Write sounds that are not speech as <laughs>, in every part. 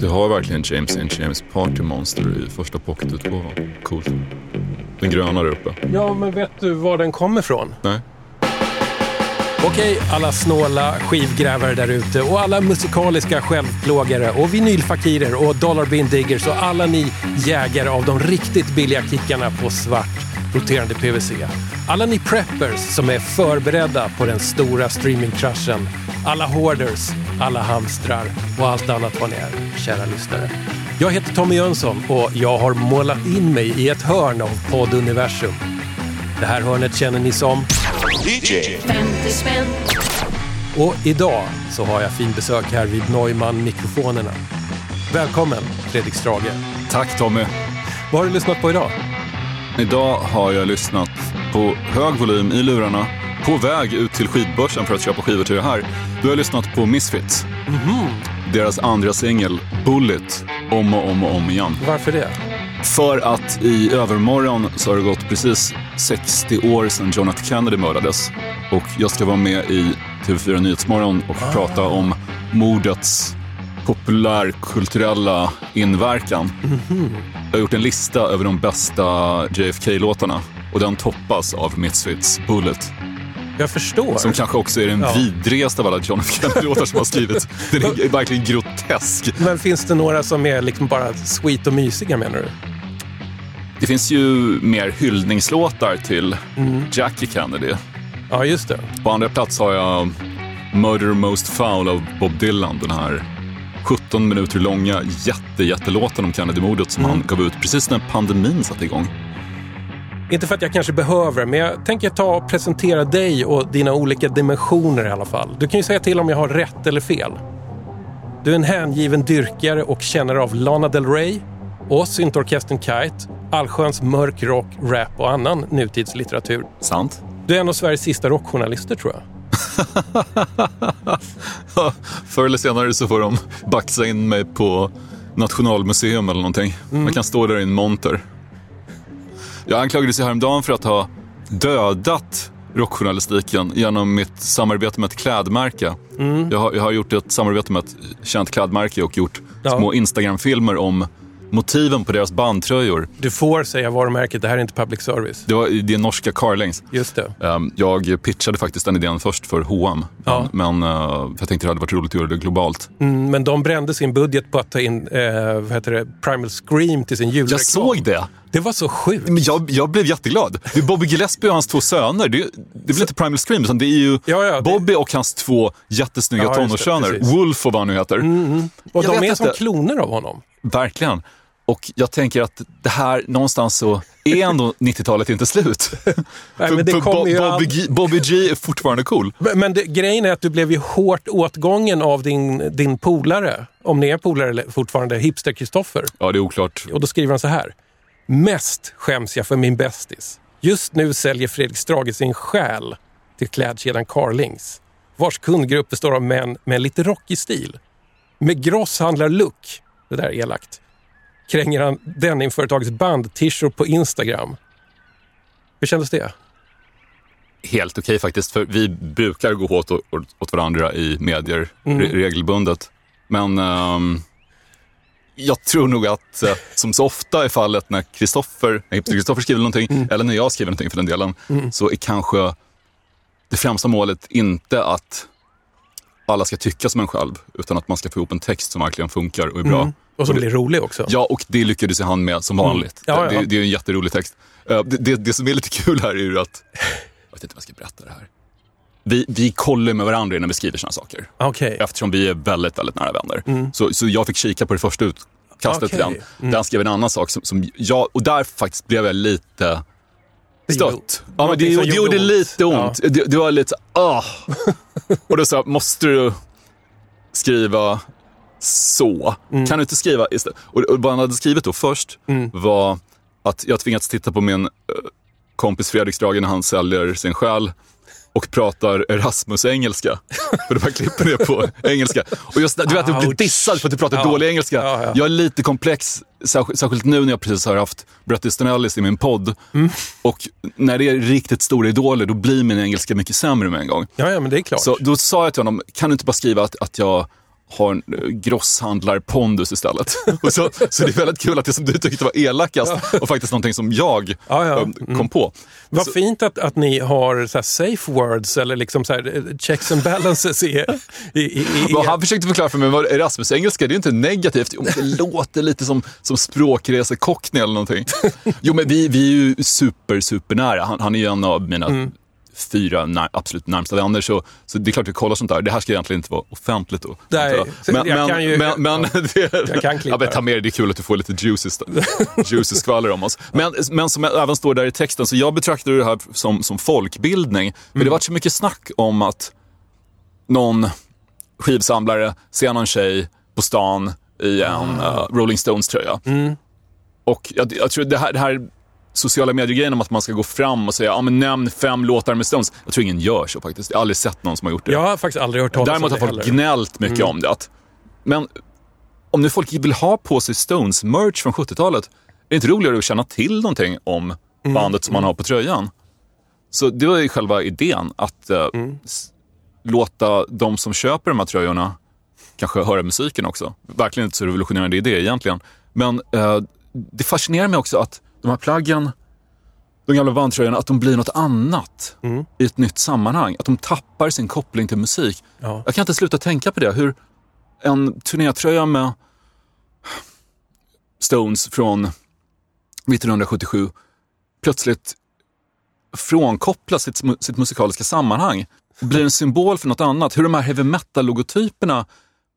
Du har verkligen James St. James Party Monster i första pocketutgåvan. Coolt. Den gröna där uppe. Ja, men vet du var den kommer ifrån? Nej. Okej, alla snåla skivgrävare där ute och alla musikaliska självplågare och vinylfakirer och dollarbill diggers och alla ni jägare av de riktigt billiga kickarna på svart roterande PVC. Alla ni preppers som är förberedda på den stora streamingkraschen. Alla hoarders, alla hamstrar och allt annat vad ni är, kära lyssnare. Jag heter Tommy Jönsson och jag har målat in mig i ett hörn av podduniversum. Det här hörnet känner ni som 50 spänn. och idag så har jag fin besök här vid Neumann-mikrofonerna. Välkommen Fredrik Strage. Tack Tommy. Vad har du lyssnat på idag? Idag har jag lyssnat på hög volym i lurarna på väg ut till skivbörsen för att köpa skivor till det här. Då har lyssnat på Misfits. Deras andra singel, Bullet, om och om och om igen. Varför det? För att i övermorgon så har det gått precis 60 år sedan John F Kennedy mördades. Och jag ska vara med i TV4 Nyhetsmorgon och prata om mordets populärkulturella inverkan. Jag har gjort en lista över de bästa JFK-låtarna och den toppas av Misfits Bullet. Jag förstår. Som kanske också är den Ja. vidrigaste av alla John F Kennedy-låtar som har skrivits. Den är verkligen grotesk. Men finns det några som är liksom bara sweet och mysiga menar du? Det finns ju mer hyllningslåtar till Jackie Kennedy. Ja, just det. På andra plats har jag Murder Most Foul av Bob Dylan. Den här 17 minuter långa jätte, jättelåten om Kennedy-mordet som han gav ut precis när pandemin satte igång. Inte för att jag kanske behöver men jag tänker ta och presentera dig och dina olika dimensioner i alla fall. Du kan ju säga till om jag har rätt eller fel. Du är en hängiven dyrkare och kännare av Lana Del Rey och syntorkestern Kite, allsköns mörk rock, rap och annan nutidslitteratur. Sant? Du är en av Sveriges sista rockjournalister tror jag. <laughs> Förr eller senare så får de baxa in mig på Nationalmuseum eller någonting. Man kan stå där i en monter. Jag anklagades ju häromdagen för att ha dödat rockjournalistiken genom mitt samarbete med ett klädmärke. Jag, har, jag har gjort ett samarbete med ett känt klädmärke och gjort Ja. små Instagram-filmer om motiven på deras bandtröjor. Du får säga varumärket, det här är inte public service. Det, var, det är norska Carlings. Just det. Ehm, Jag pitchade faktiskt den idén först för H&M. Ja. Men, men eh, jag tänkte det hade varit roligt att göra det globalt. Mm, men de brände sin budget på att ta in eh, vad heter det, Primal Scream till sin julreklam. Jag såg det! Det var så sjukt. Men jag, jag blev jätteglad. Det är Bobby Gillespie och hans två söner. Det, det blir inte Primal Scream, utan det är ju Ja, ja, det- Bobby och hans två jättesnygga Ja, det, tonårssöner. Mm, Wolf och vad han nu heter. Och Jag de är som inte. kloner av honom. Verkligen. Och jag tänker att det här, någonstans så är ändå <laughs> 90-talet inte slut. <laughs> Nej, men det kommer ju Bobby, G, Bobby G är fortfarande cool. <laughs> Men, men det, grejen är att du blev ju hårt åtgången av din, din polare. Om ni är polare fortfarande, hipster-Kristoffer. Ja, det är oklart. Och då skriver han så här. Mest skäms jag för min bästis. Just nu säljer Fredrik Strage sin själ till klädkedjan Carlings. Vars kundgrupp består av män med lite rockig stil. Med grosshandlar-look, det där är elakt, kränger han denimföretagets band-t-shirt på Instagram. Hur kändes det? Helt okej faktiskt, för vi brukar gå åt, åt, varandra i medier re, regelbundet. Men ehm, jag tror nog att, eh, som så ofta är fallet när Kristoffer, när Kristoffer skriver någonting, eller när jag skriver någonting för den delen, så är kanske det främsta målet inte att alla ska tycka som en själv, utan att man ska få ihop en text som verkligen funkar och är bra. Och som det- blir rolig också. Ja, och det lyckades ju han med som vanligt. Mm. Ja, ja. Det, det är en jätterolig text. Eh, Det, det, det som är lite kul här är ju att, jag vet inte om jag ska berätta det här. Vi, vi kollar med varandra innan vi skriver såna saker. Okej. Eftersom vi är väldigt, väldigt nära vänner. Så, så jag fick kika på det första utkastet till Mm. Okej. den. Där skrev en annan sak som, som jag, och där faktiskt blev jag lite gjorde- stött. Ja, men det, som det gjorde gjorde ont. lite ont. Det, det var lite ah. <laughs> Och då sa jag, måste du skriva så? Mm. Kan du inte skriva istället? Och, och vad han hade skrivit då först Mm. var att jag tvingats titta på min eh, kompis Fredrik Strage när han säljer sin själ och pratar Erasmus-engelska. <laughs> För de här klippen är på engelska. Och just du vet, jag blir dissad för att du pratar Ja. dålig engelska. Ja, ja. Jag är lite komplex, särskilt, nu när jag precis har haft Bret Easton Ellis i min podd. Mm. Och när det är riktigt stora idoler, då blir min engelska mycket sämre med en gång. Ja, ja, men det är klart. Så då sa jag till honom, kan du inte bara skriva att, att jag har en eh, grosshandlarpondus istället. <laughs> och så, så det är väldigt kul att det som du tyckte var elakast och faktiskt någonting som jag Ja, ja. eh, kom på. Vad fint att, att ni har så safe words eller liksom så här eh, checks and balances i... i, i, Vad han försökte förklara för mig var Erasmus-engelska, det är inte negativt. Jo, det låter lite som, som språkresekockning eller någonting. Jo, men vi, vi är ju super, super nära. Han, han är ju en av mina Mm. Fyra när, absolut närmsta vänner, så, så det är klart vi kollar sånt där. Det här ska egentligen inte vara offentligt då. Nej, men, jag men, kan ju- men, men, <laughs> det, jag kan klippa ja, men ta med det, det är kul att du får lite juicy, juicy skvaller om oss. Men, men som även står där i texten, så jag betraktar det här som, som folkbildning. För Mm. det har varit så mycket snack om att någon skivsamlare ser någon tjej på stan i en Ah. eh, Rolling Stones-tröja. Mm. Och jag, jag tror det här, det här sociala medier-grejen om att man ska gå fram och säga ja, men nämn fem låtar med Stones. Jag tror ingen gör så faktiskt. Jag har aldrig sett någon som har gjort det. jag har faktiskt aldrig hört talas Däremot om har det folk heller. Mm. gnällt mycket om det. Men om nu folk vill ha på sig Stones-merch från 70-talet, är det inte roligare att känna till någonting om Mm. bandet som man har på tröjan? Så det var ju själva idén, att eh, Mm. låta de som köper de här tröjorna kanske höra musiken också. Verkligen inte så revolutionerande idé egentligen. Men eh, det fascinerar mig också att de här plaggen, de gamla bandtröjorna, att de blir något annat Mm. i ett nytt sammanhang. Att de tappar sin koppling till musik. Ja. Jag kan inte sluta tänka på det. Hur en turnétröja med Stones från 1977 plötsligt frånkopplas sitt, sitt musikaliska sammanhang. Blir en symbol för något annat. Hur de här heavy metal-logotyperna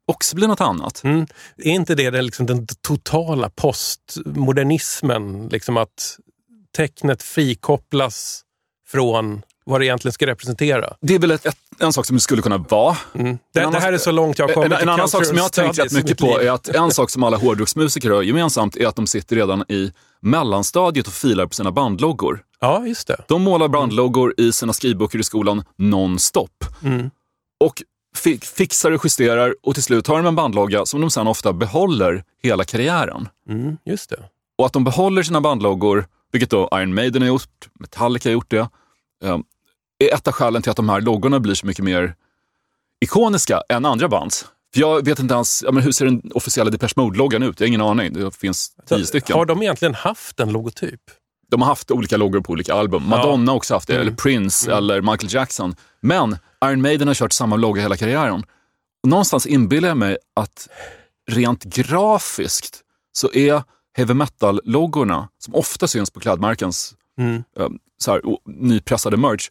också blir något annat. Mm. Är inte det den, liksom, den totala postmodernismen? Liksom att tecknet frikopplas från vad det egentligen ska representera. Det är väl ett, ett, en sak som det skulle kunna vara. Mm. Det, annan- det här är så långt jag har kommit En, en annan sak som jag har tänkt rätt mycket på är att en sak som alla hårdrocksmusiker har gemensamt är att de sitter redan i mellanstadiet och filar på sina bandloggor. Ja, just det. De målar bandloggor i sina skrivböcker i skolan non-stop. Mm. Och fixar och justerar och till slut har de en bandlogga som de sen ofta behåller hela karriären. Mm, just det. Och att de behåller sina bandloggor, vilket då Iron Maiden har gjort, Metallica har gjort det, eh, är ett av skälen till att de här loggorna blir så mycket mer ikoniska än andra bands. För jag vet inte ens, ja, men hur ser den officiella Depeche Mode-loggan ut? Jag har ingen aning. Det finns tio stycken. Har de egentligen haft en logotyp? De har haft olika loggor på olika album. Madonna har också haft det, eller Prince eller Michael Jackson. Men Iron Maiden har kört samma logga hela karriären. Och någonstans inbillar jag mig att rent grafiskt så är heavy metal-loggorna, som ofta syns på klädmärkens Mm. eh, så här, nypressade merch,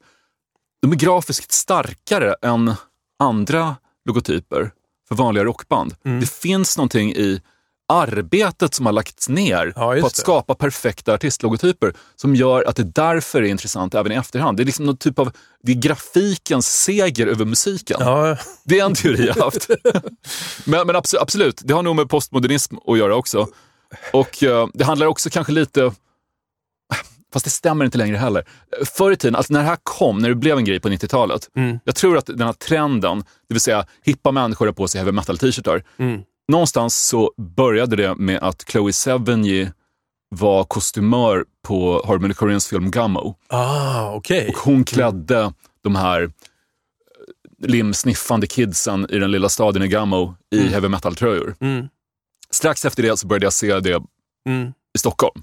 de är grafiskt starkare än andra logotyper för vanliga rockband. Mm. Det finns någonting i arbetet som har lagts ner Ja, på att det. skapa perfekta artistlogotyper som gör att det därför är intressant även i efterhand. Det är liksom någon typ av, det är grafikens seger över musiken. Ja, Det är en teori jag haft. <laughs> men men abso- absolut, det har nog med postmodernism att göra också. Och eh, det handlar också kanske lite, fast det stämmer inte längre heller. Förr i tiden, alltså när det här kom, när det blev en grej på 90-talet, Mm. jag tror att den här trenden, det vill säga hippa människor har på sig heavy metal-t-shirtar, Mm. Någonstans så började det med att Chloe Sevigny var kostymör på Harmony Korians film Gummo. ah, okej. Och hon klädde de här eh, limsniffande kidsen i den lilla staden i Gummo i heavy metal-tröjor. Mm. Strax efter det så började jag se det Mm. i Stockholm.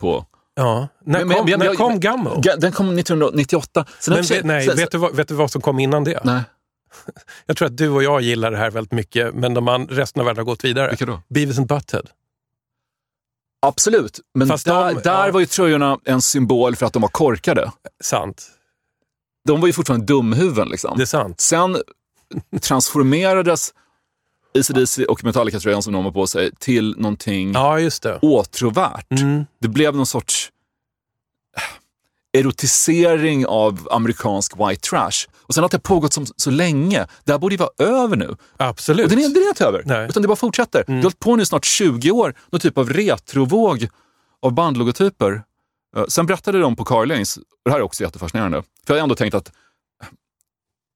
På, Ja. När Men- kom, men- när jag- kom Gummo? Ga- den kom 1998. Sen Men, vet- nej, sen- vet, du vad, vet du vad som kom innan det? Nej, <laughs> Jag tror att du och jag gillar det här väldigt mycket, men de an- resten av världen har gått vidare. vilka då? Beavis and Butthead. Absolut, men Fast där, de- där ja. var ju tröjorna en symbol för att de var korkade. Sant. De var ju fortfarande dumhuvuden. Liksom. Det är sant. Sen transformerades ACDC och Metallica-tröjan som de har på sig till någonting Ja, just det. åtråvärt. Mm. Det blev någon sorts erotisering av amerikansk white trash. Och sen att det har pågått som, så länge, det här borde ju vara över nu. Absolut. Och det är det är inte över, Nej. utan det bara fortsätter. Det har hållit på nu snart 20 år, någon typ av retrovåg av bandlogotyper. Eh, Sen berättade de på Carlings, och det här är också jättefascinerande, för jag har ändå tänkt att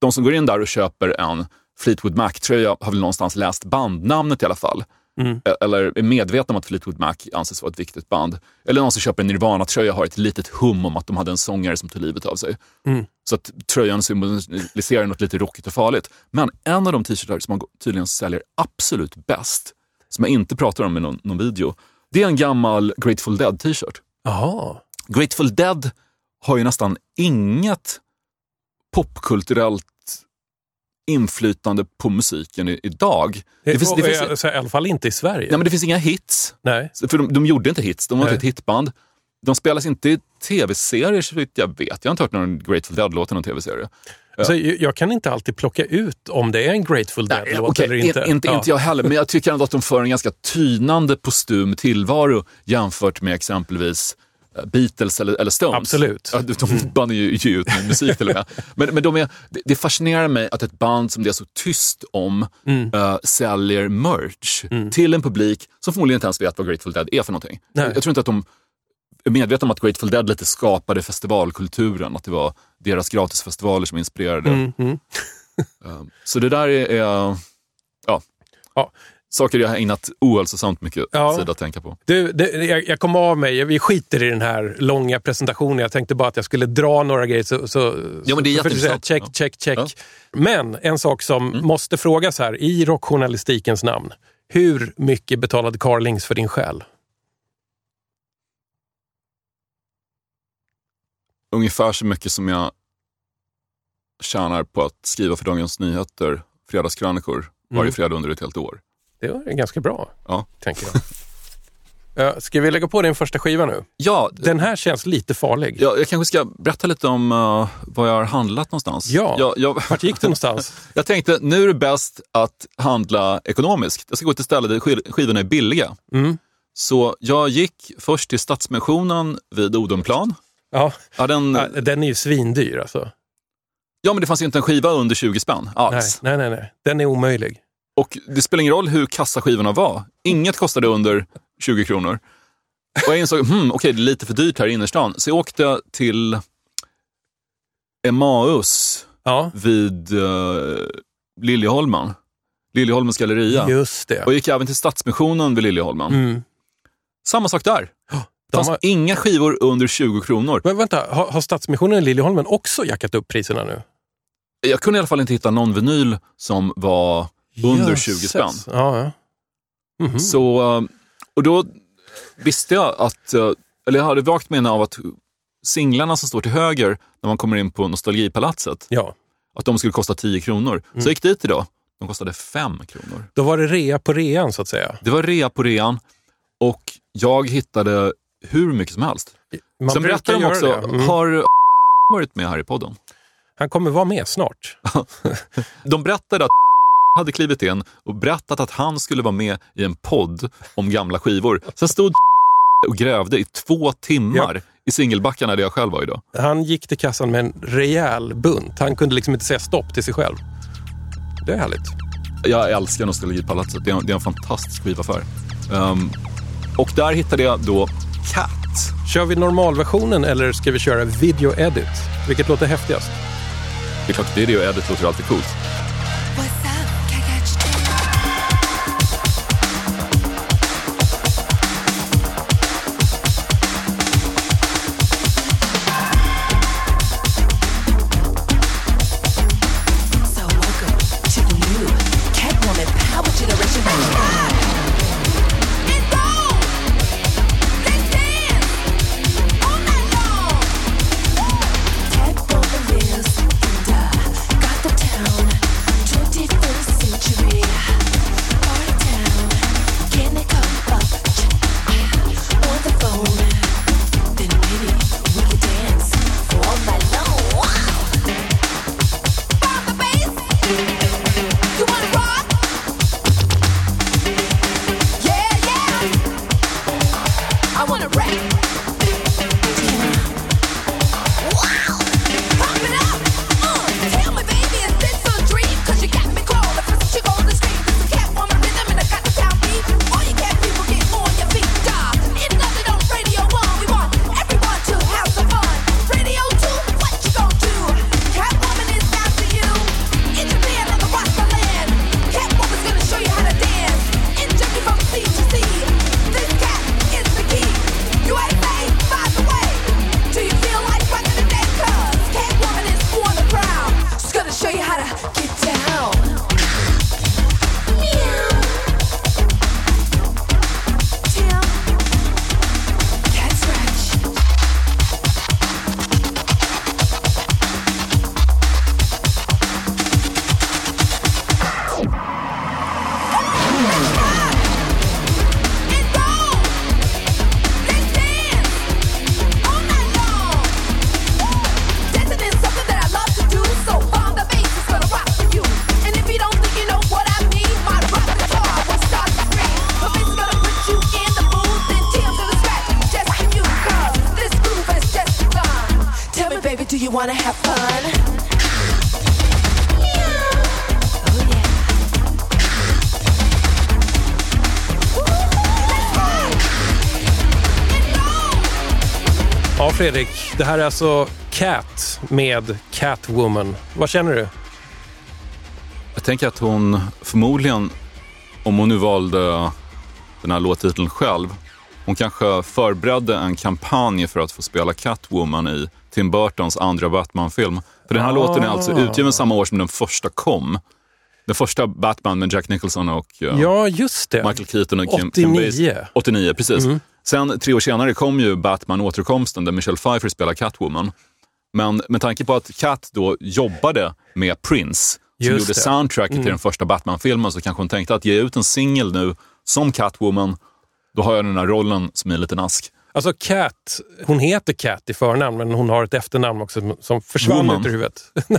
de som går in där och köper en Fleetwood Mac-tröja har väl någonstans läst bandnamnet i alla fall. Mm. E- Eller är medvetna om att Fleetwood Mac anses vara ett viktigt band. Eller någon som köper en Nirvana-tröja har ett litet hum om att de hade en sångare som tog livet av sig. Mm. Så att tröjan symboliserar något lite rockigt och farligt. Men en av de t-shirtar som man tydligen säljer absolut bäst, som jag inte pratar om i någon, någon video, det är en gammal Grateful Dead t-shirt. Grateful Dead har ju nästan inget popkulturellt inflytande på musiken i, idag. Det finns, det finns, alltså, I alla fall inte i Sverige. nej, men det finns inga hits. Nej. För de, de gjorde inte hits, de var inte ett hitband. De spelas inte i tv-serier så vitt jag vet. Jag har inte hört någon Grateful Dead-låt i någon tv-serie. Alltså, jag kan inte alltid plocka ut om det är en Grateful Dead-låt Okej, eller in- inte. inte, Ja. inte jag heller, men jag tycker ändå att de för en ganska tynande postum tillvaro jämfört med exempelvis Beatles eller, eller Stones. Absolut. Ja, de de band ju ge ut med musik till och med. <laughs> Men, men de är, det, fascinerar mig att ett band som det är så tyst om Mm. eh, säljer merch till en publik som förmodligen inte ens vet vad Grateful Dead är för någonting. Nej. Jag, tror inte att de är medvetna om att Grateful Dead lite skapade festivalkulturen, att det var deras gratisfestivaler som inspirerade. Mm, mm. <laughs> Eh, Så det där är, är ja, Ja. Saker jag har ägnat ohälsosamt mycket Ja. tid att tänka på. Du, det, jag, jag kom av mig. Vi skiter i den här långa presentationen. Jag tänkte bara att jag skulle dra några grejer. Så, så, Ja, men det är jätteintressant. Check, check, check. Ja. Mm. Men en sak som måste frågas här, i rockjournalistikens namn. Hur mycket betalade Carlings för din själ? Ungefär så mycket som jag tjänar på att skriva för Dagens Nyheter fredagskrönikor varje Mm. fredag under ett helt år. Det var ganska bra, Ja. tänker jag. Ja, <laughs> Ska vi lägga på din första skiva nu? Ja, Den här känns lite farlig. jag, jag kanske ska berätta lite om uh, var jag har handlat någonstans. Ja. Jag, jag, Vart gick du någonstans? <laughs> jag tänkte, nu är det bäst att handla ekonomiskt. Jag ska gå till ställen där skiv- skivorna är billiga. Mm. Så jag gick först till Stadsmissionen vid Odenplan. Ja, Jag hade en, ja, den är ju svindyr alltså. ja, men det fanns ju inte en skiva under 20 spänn Nej, alls. nej, nej, nej. Den är omöjlig. Och det spelar ingen roll hur kassa skivorna var. Inget kostade under 20 kronor. Och jag insåg, hmm, okej, det är lite för dyrt här i innerstan. Så jag åkte till Emmaus Ja, vid uh, Liljeholmen. Liljeholmens galleria. just det. Och gick även till Stadsmissionen vid Liljeholmen. Mm. Samma sak där. Det De fanns har, inga skivor under 20 kronor. men vänta, har, har Stadsmissionen i Liljeholmen också jackat upp priserna nu? Jag kunde i alla fall inte hitta någon vinyl som var under 20 Jösses. spänn. Ja, ja. Mhm. Så, eh, och då visste jag att, eh, eller jag hade vagt minne av att singlarna som står till höger när man kommer in på Nostalgipalatset, ja. att de skulle kosta 10 kronor. Mm. Så jag gick dit idag. De kostade 5 kronor. Då var det rea på rean så att säga. Det var rea på rean och jag hittade hur mycket som helst. Man Sen berättade de också. Mm. har varit med här i podden? Han kommer vara med snart. <laughs> De berättade att hade klivit in och berättat att han skulle vara med i en podd om gamla skivor. Sen stod <laughs> och grävde i två timmar i singelbackarna där jag själv var idag. Han gick till kassan med en rejäl bunt. Han kunde liksom inte säga stopp till sig själv. Det är härligt. Jag älskar Nostalgipalatset. Det är en, det är en fantastisk skivaffär. Um, och där hittade jag då Cat. Kör vi normalversionen eller ska vi köra video edit? Vilket låter häftigast? Det är klart, video edit låter alltid coolt. Det här är alltså Cat med Catwoman. Vad känner du? Jag tänker att hon förmodligen, om hon nu valde den här låttiteln själv, hon kanske förberedde en kampanj för att få spela Catwoman i Tim Burtons andra Batman-film. För den här Ah. låten är alltså utgiven samma år som den första kom. Den första Batman med Jack Nicholson och eh, Ja, just det. Michael Keaton och Kim, Kim 89. Basinger. 89, precis. Sen tre år senare kom ju Batman återkomsten där Michelle Pfeiffer spelar Catwoman. Men med tanke på att Cat då jobbade med Prince, som Just gjorde det. soundtracket till den första Batman-filmen, så kanske hon tänkte att ge ut en singel nu som Catwoman, då har jag den här rollen som i en liten ask. Alltså Cat, hon heter Cat i förnamn men hon har ett efternamn också som- försvann Woman. ut ur huvudet. <laughs>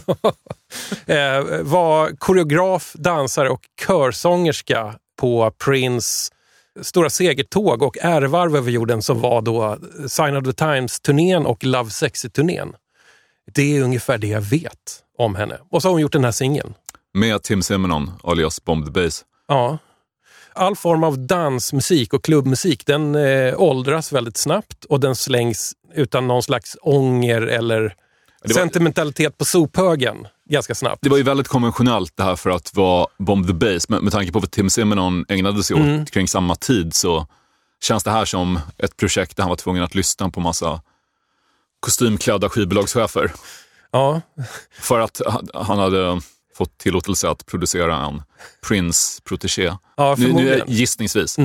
eh, var koreograf, dansare och körsångerska på Prince stora segertåg och ärevarv över jorden som var då Sign of the Times-turnén och Love Sexy-turnén. Det är ungefär det jag vet om henne. Och så har hon gjort den här singeln. Med Tim Simonon, alias Bomb the Bass. Ja. All form av dansmusik och klubbmusik den eh, åldras väldigt snabbt och den slängs utan någon slags ånger eller var- sentimentalitet på sophögen ganska snabbt. Det var ju väldigt konventionellt det här för att vara Bomb the Bass. Med, med tanke på vad Tim Simonon ägnade sig åt Mm. kring samma tid så känns det här som ett projekt där han var tvungen att lyssna på massa kostymklädda skivbolagschefer. Ja, För att han- hade fått tillåtelse att producera en Prince-protégé. Ja, nu, nu är förmodligen. Mm. gissningsvis.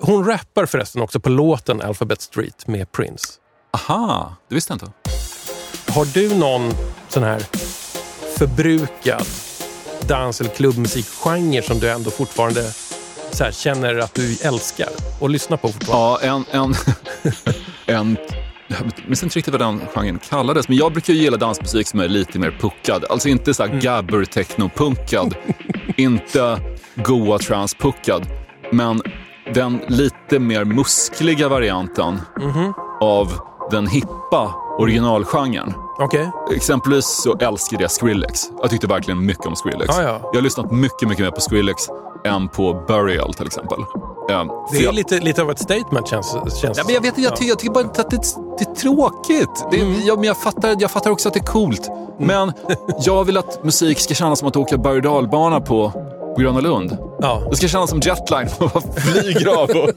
hon rappar förresten också på låten Alphabet Street med Prince. Aha, det visste jag inte. Har du någon sån här förbrukad dans eller klubbmusikgenre som du ändå fortfarande så här, känner att du älskar och lyssnar på fortfarande? Ja, en... en, <laughs> en jag minns inte riktigt vad den genren kallades, men jag brukar ju gilla dansmusik som är lite mer puckad. Alltså inte så här Mm. gabber techno-puckad, <laughs> inte goa trans-puckad, men den lite mer muskliga varianten Mhm. av den hippa originalgenren. Okej. Exempelvis så älskade jag Skrillex. Jag tyckte verkligen mycket om Skrillex. Ja, ja. Jag har lyssnat mycket, mycket mer på Skrillex än på Burial till exempel. Eh, för Det är jag- lite, lite av ett statement känns, känns Ja, men jag vet jag, tycker, jag tycker bara inte att det, det är tråkigt. Det, Mm. jag, men jag, fattar, jag fattar också att det är coolt. Men jag vill att musik ska kännas som att åka berg och dalbana på Gröna Lund. Ja. Det ska kännas som jetline, man flyger av och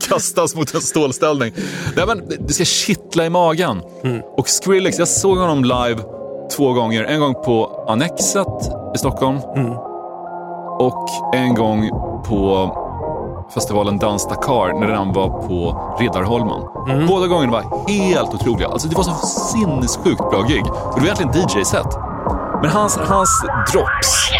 <laughs> kastas mot en stålställning. Nej, men det ska kittla i magen. Mm. Och Skrillex, jag såg honom live två gånger. En gång på Annexet i Stockholm Mm. och en gång på festivalen Dans Dakar när den var på Riddarholmen. Mm. Båda gångerna var helt otroliga. Alltså det var så sinnessjukt bra gig. Och det var egentligen DJ-set. Men hans, hans drops.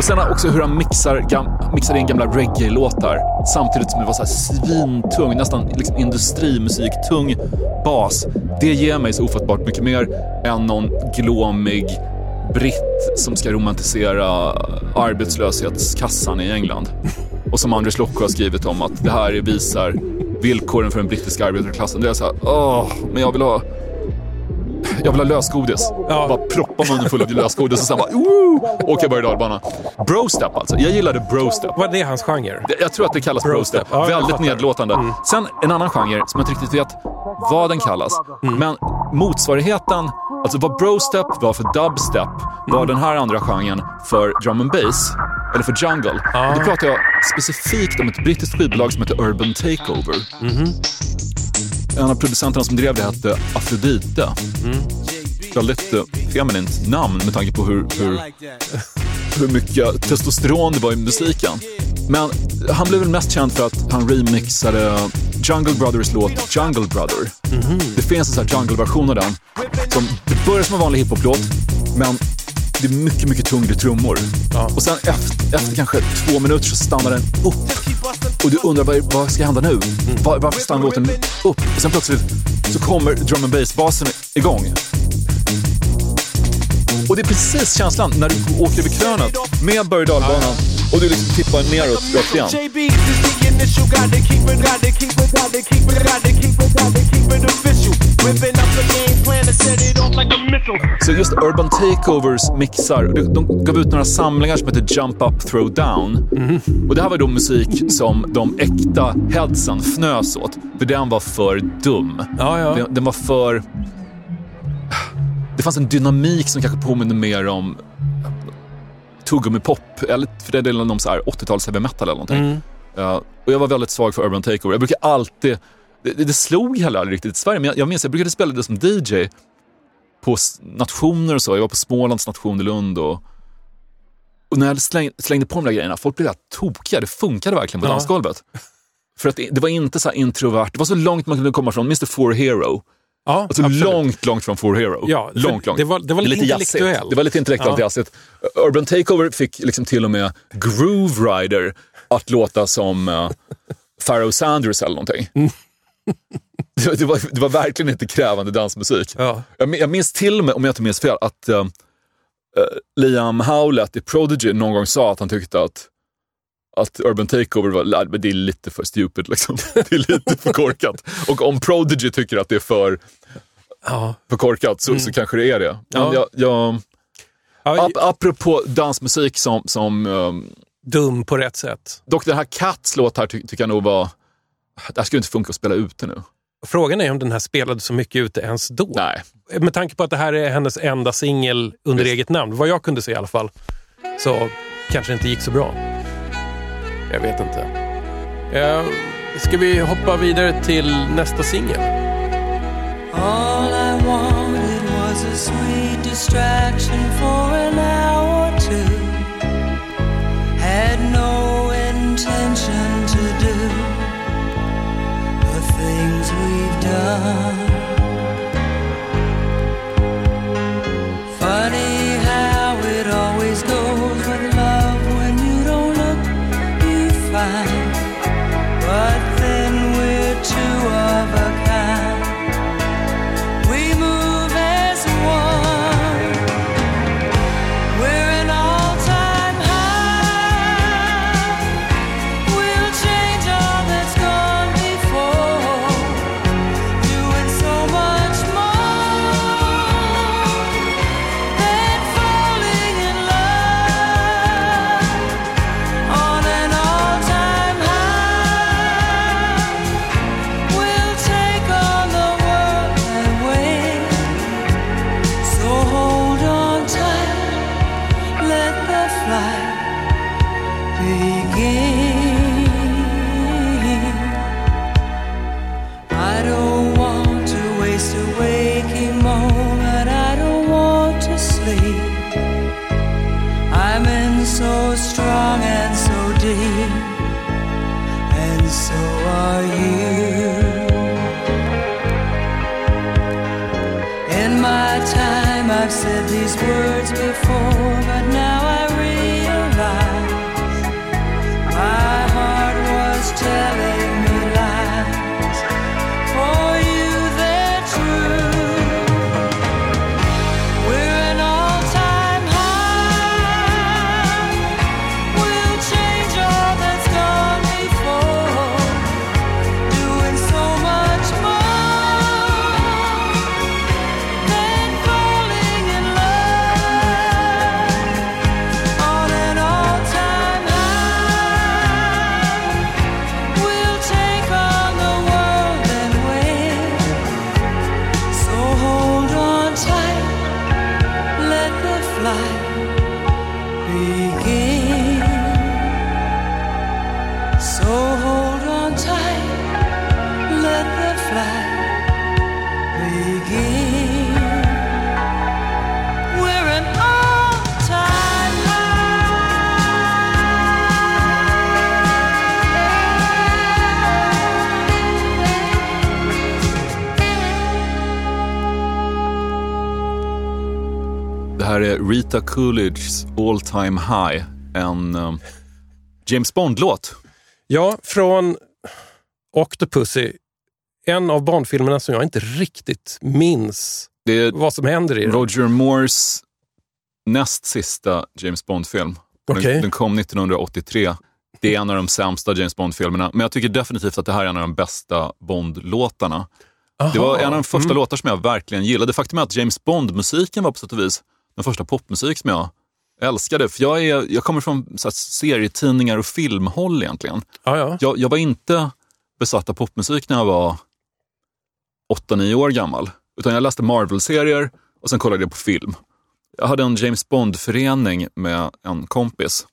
Och sen också hur han mixar, gam, mixar in gamla reggae-låtar samtidigt som det var så här svintung, nästan liksom industrimusik-tung bas. Det ger mig så ofattbart mycket mer än någon glåmig britt som ska romantisera arbetslöshetskassan i England. Och som Anders Lokko har skrivit om att det här visar villkoren för den brittiska arbetarklassen. Det är så här, åh, men jag vill ha jag vill ha lösgodis. Ja. Bara proppa munnen full av lösgodis och sen bara woo, åka berg och. Brostep alltså. Jag gillade brostep. Vad är hans genre? Det- Jag tror att det kallas Brostep. brostep. Ja, Väldigt fattar. Mm. nedlåtande. Sen en annan genre som jag inte riktigt vet vad den kallas. Mm. Men motsvarigheten, alltså vad brostep var för dubstep, var Mm. den här andra genren för drum and bass. Eller för jungle. Ah. Och då pratar jag specifikt om ett brittiskt skivbolag som heter Urban Takeover. Mhm. En av producenterna som drev det hette Afrodite. Mm. Väldigt uh, feminint namn med tanke på hur, hur hur mycket testosteron det var i musiken. Men han blev väl mest känd för att han remixade Jungle Brothers låt Jungle Brother. Det finns en sån här jungle-version av den. Som, det börjar som en vanlig hiphop-låt, men det är mycket, mycket tyngre trummor. Och sen efter, efter kanske två minuter så stannar den upp. Och du undrar vad, vad ska hända nu? Var, varför stannar låten upp? Och sen plötsligt så kommer drum and bass-basen igång. Och det är precis känslan när du åker över krönet med berg och dalbanan Och du liksom tippar neråt rakt igen. JB up the game plan set it off like a missile. Så just Urban Takeovers mixar, de, gav ut några samlingar som heter Jump Up Throw Down. Och det här var då musik som de äkta headsen fnös åt. För den var för dum. Ja, ja. Den, den var för... Det fanns en dynamik som kanske påminner mer om tuggummi-pop, eller för den delen om så här 80-tals heavy metal eller någonting. Ja, och jag var väldigt svag för Urban Takeover. Jag brukar alltid... Det, det, det slog heller aldrig riktigt i Sverige, men jag, jag minns jag brukade spela det som DJ på nationer och så. Jag var på Smålands nation i Lund och, och när jag släng, slängde på de där grejerna, folk blev helt tokiga. Det funkade verkligen på Ja. dansgolvet. För att det, det var inte så introvert, det var så långt man kunde komma från Mr Four Hero. ja Alltså absolut. långt, långt från Four Hero. Ja, långt, långt. det var- det var lite jazzigt. intellektuellt. Det var lite intellektuellt Ja. jazzigt. Urban Takeover fick liksom till och med Groove Rider att låta som uh, Pharoah Sanders eller någonting. det, det, var, det var verkligen inte krävande dansmusik. Ja. Jag, jag minns till och med, om jag inte minns fel, att uh, Liam Howlett i Prodigy någon gång sa att han tyckte att att Urban Takeover var, "Nej, men det är lite för stupid liksom. <laughs> Det är lite för korkat. Och om Prodigy tycker att det är för Ja. för korkat så, så kanske det är det. Men Ja. jag, jag, Ja, ap, apropå dansmusik som, som um, dum på rätt sätt. dock den här Cats låt här ty, tycker jag nog var, det här skulle inte funka att spela ute nu. Frågan är om den här spelade så mycket ute ens då. Nej. Med tanke på att det här är hennes enda singel under Visst. eget namn, vad jag kunde se i alla fall, så kanske det inte gick så bra. Jag vet inte. Eh, ska vi hoppa vidare till nästa singel? All I wanted was a sweet distraction for an hour things we've done. Rita Coolidges All Time High, en um, James Bond-låt. Ja, från Octopussy. En av Bondfilmerna som jag inte riktigt minns vad som händer i. Roger Moores näst sista James Bond-film. Okej. Den, den kom 1983. Det är en av de sämsta James Bond-filmerna, men jag tycker definitivt att det här är en av de bästa Bond-låtarna. Det var en av de första låtar som jag verkligen gillade. Faktum är att James Bond-musiken var på sätt och vis den första popmusik som jag älskade. För jag, är, jag kommer från så här, serietidningar och filmhåll egentligen. Ja, ja. Jag, jag var inte besatt av popmusik när jag var 8-9 år gammal. Utan jag läste Marvel-serier och sen kollade jag på film. Jag hade en James Bond-förening med en kompis.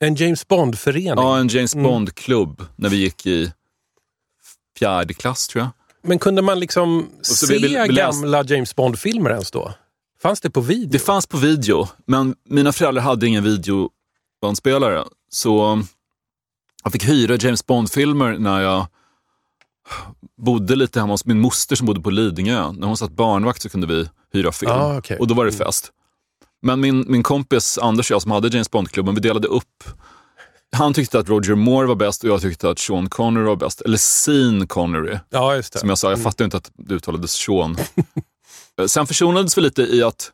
En James Bond-förening. Ja, en James Mm. Bond-klubb när vi gick i fjärde klass tror jag. Men kunde man liksom se vi- vi- vi gamla James Bond-filmer ens då? Fanns det på video? Det fanns på video, men mina föräldrar hade ingen videobandspelare. Så jag fick hyra James Bond-filmer när jag bodde lite hemma hos min moster som bodde på Lidingö. När hon satt barnvakt så kunde vi hyra film. Ah, okej. Och då var det fest. Men min, min kompis Anders och jag som hade James Bond-klubben, vi delade upp. Han tyckte att Roger Moore var bäst och jag tyckte att Sean Connery var bäst. Eller Sean Connery. Ja, just det. Som jag sa, jag fattar inte att det uttalades Sean. <laughs> Eh, Sen försonades vi lite i att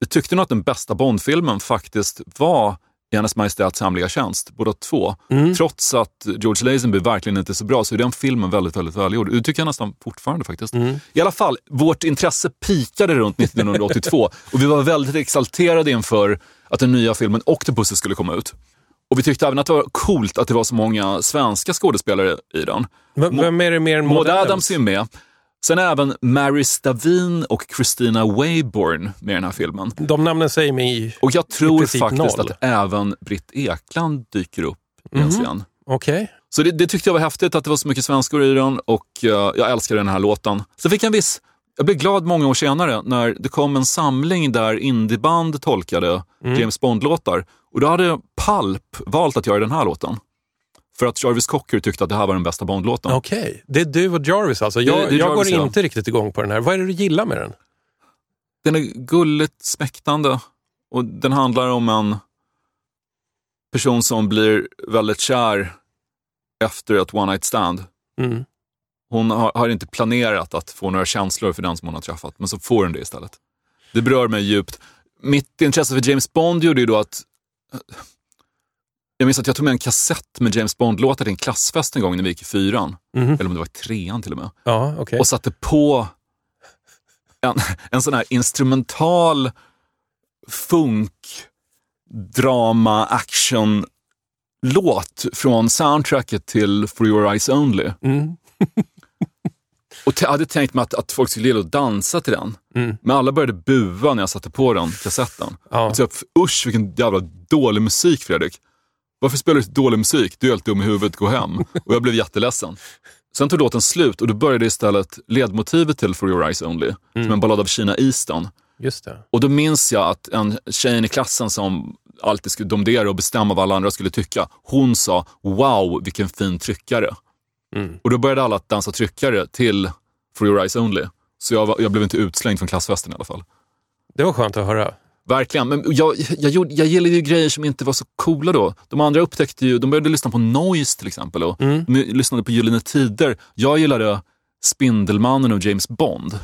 vi tyckte nog att den bästa Bond-filmen faktiskt var i Hennes Majestäts Hemliga Tjänst, båda två. Trots att George Lazenby verkligen inte är så bra så är den filmen väldigt, väldigt välgjord. Det tycker jag nästan fortfarande faktiskt. I alla fall, vårt intresse pikade runt 1982 <laughs> och vi var väldigt exalterade inför att den nya filmen Octopussy skulle komma ut. Och vi tyckte även att det var coolt att det var så många svenska skådespelare i den. V- Vem är det mer än Maud Adams är ju med. Sen är även Mary Stavin och Christina Wayborn med i den här filmen. De namnen säger mig... Och jag tror faktiskt noll. att även Britt Ekland dyker upp i en scen. Okej. Så det, det tyckte jag var häftigt att det var så mycket svenskor i den och eh, jag älskade den här låten. Så fick jag en viss, jag blev glad många år senare när det kom en samling där indieband tolkade James Bond-låtar. Och då hade Pulp valt att göra den här låten. För att Jarvis Cocker tyckte att det här var den bästa Bond-låten. Okej. Det är du och Jarvis alltså. Jag, Det- det jag går Jarvis, ja. inte riktigt igång på den här. Vad är det du gillar med den? Den är gulligt smäktande och den handlar om en person som blir väldigt kär efter ett one night stand. Mm. Hon har, har inte planerat att få några känslor för den som hon har träffat, men så får hon det istället. Det berör mig djupt. Mitt intresse för James Bond gjorde ju då att jag minns att jag tog med en kassett med James Bond-låtar till en klassfest en gång när vi gick i fyran. Eller om det var i trean till och med. Ja, okej. Och satte på en, en sån här instrumental funk, drama, action låt från soundtracket till For Your Eyes Only. Mm. <laughs> Och t- hade tänkt mig att, att folk skulle gilla att dansa till den. Men alla började bua när jag satte på den kassetten. Ja. Och typ, usch vilken jävla dålig musik Fredrik. Varför spelar du så dålig musik? Du är helt dum i huvudet, gå hem. Och jag blev jätteledsen. Sen tog låten slut och då började istället ledmotivet till For Your Eyes Only, som en ballad av Kina Easton. Just det. Och då minns jag att en tjejen i klassen som alltid skulle domdera och bestämma vad alla andra skulle tycka, hon sa “Wow, vilken fin tryckare”. Och då började alla att dansa tryckare till For Your Eyes Only. Så jag, var, jag blev inte utslängd från klassfesten i alla fall. Det var skönt att höra. Verkligen, men jag, jag, gjorde, jag gillade ju grejer som inte var så coola då. De andra upptäckte ju, de började lyssna på Noise till exempel och de lyssnade på Gyllene Tider. Jag gillade Spindelmannen och James Bond.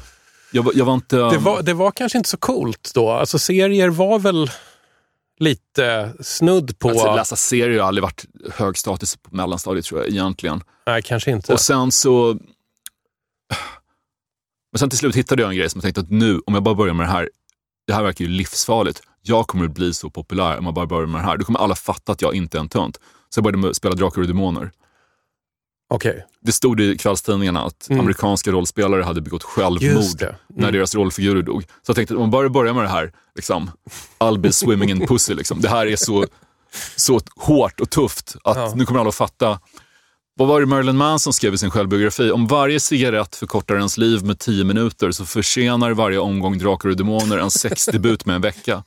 Jag, jag var inte... Det var, det var kanske inte så coolt då. Alltså serier var väl lite snudd på... Alltså, läsa serier har aldrig varit hög status på mellanstadiet tror jag egentligen. Nej, kanske inte. Och sen så... Men sen till slut hittade jag en grej som jag tänkte att nu, om jag bara börjar med det här, det här verkar ju livsfarligt. Jag kommer att bli så populär om jag bara börjar med det här. Då kommer alla fatta att jag inte är en tönt. Så jag började spela Drakar och Demoner. Okej. Det stod i kvällstidningarna att amerikanska rollspelare hade begått självmord Mm. Mm. när deras rollfigurer dog. Så jag tänkte att om man bara börjar med det här, liksom, I'll be swimming in pussy. Liksom. Det här är så, så hårt och tufft att Ja. nu kommer alla att fatta. Vad var det Marilyn Manson skrev i sin självbiografi? Om varje cigarett förkortar ens liv med tio minuter så försenar varje omgång Drakar och Demoner en sexdebut med en vecka.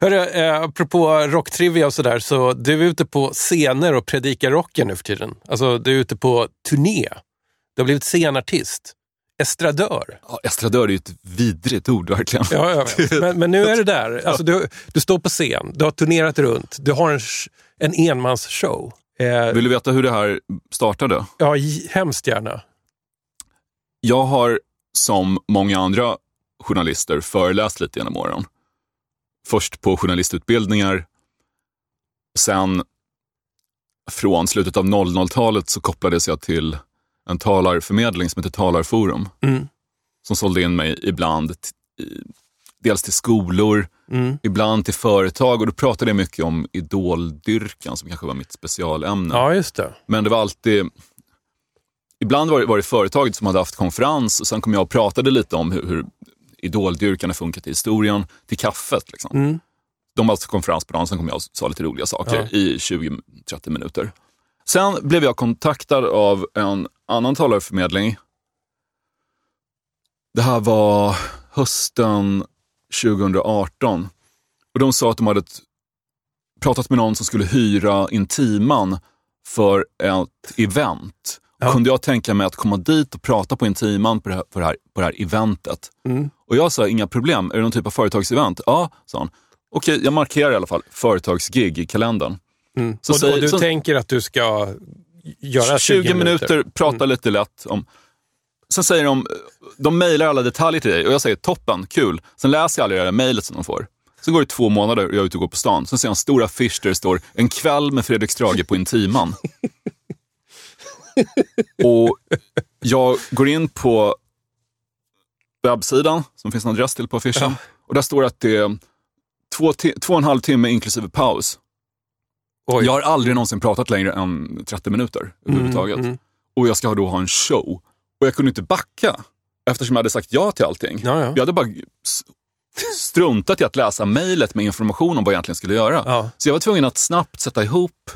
Hörru, eh, apropå rocktrivia och sådär, så du är ute på scener och predikar rocken nu för tiden. Alltså, du är ute på turné. Du har blivit scenartist. Estradör. Ja, estradör är ju ett vidrigt ord verkligen. Ja, jag <laughs> vet. Men, men nu är det där. Alltså, du, du står på scen, du har turnerat runt, du har en, en enmansshow. Eh, Vill du veta hur det här startade? ja, hemskt gärna. Jag har som många andra journalister föreläst lite genom åren. först på journalistutbildningar. Sen från slutet av 00-talet så kopplades jag till en talarförmedling som heter Talarforum. Mm. Som sålde in mig ibland, dels till skolor, Mm. ibland till företag. Och då pratade jag mycket om idoldyrkan som kanske var mitt specialämne. Ja, just det. Men det var alltid... Ibland var det, var det företaget som hade haft konferens och sen kom jag och pratade lite om hur, hur idoldyrkan har funkat i historien till kaffet. Liksom. Mm. De hade haft konferens på dagen, sen kom jag och sa lite roliga saker Ja. i 20-30 minuter. Sen blev jag kontaktad av en annan talarförmedling. Det här var hösten 2018. Och de sa att de hade pratat med någon som skulle hyra Intiman för ett event. Ja. Kunde jag tänka mig att komma dit och prata på Intiman på det här, på det här, på det här eventet? Mm. Och jag sa, inga problem. Är det någon typ av företagsevent? Ja, sa han. Okej, jag markerar i alla fall företagsgig i kalendern. Mm. Så och, säg- och du så- tänker att du ska göra 20, minuter, prata Mm. lite lätt om... Sen säger de, de mejlar alla detaljer till dig och jag säger toppen, kul. Sen läser jag aldrig det där mejlet som de får. Sen går det två månader och jag är ute och går på stan. Sen ser jag en stor affisch där det står en kväll med Fredrik Strage på Intiman. <laughs> och jag går in på webbsidan som finns en adress till på affischen. Ja. Och där står att det är två, två och en halv timme inklusive paus. Oj. Jag har aldrig någonsin pratat längre än 30 minuter överhuvudtaget. Mm, mm. Och jag ska då ha en show. Och jag kunde inte backa eftersom jag hade sagt ja till allting. Ja, ja. Jag hade bara struntat i att läsa mejlet med information om vad jag egentligen skulle göra. Ja. Så jag var tvungen att snabbt sätta ihop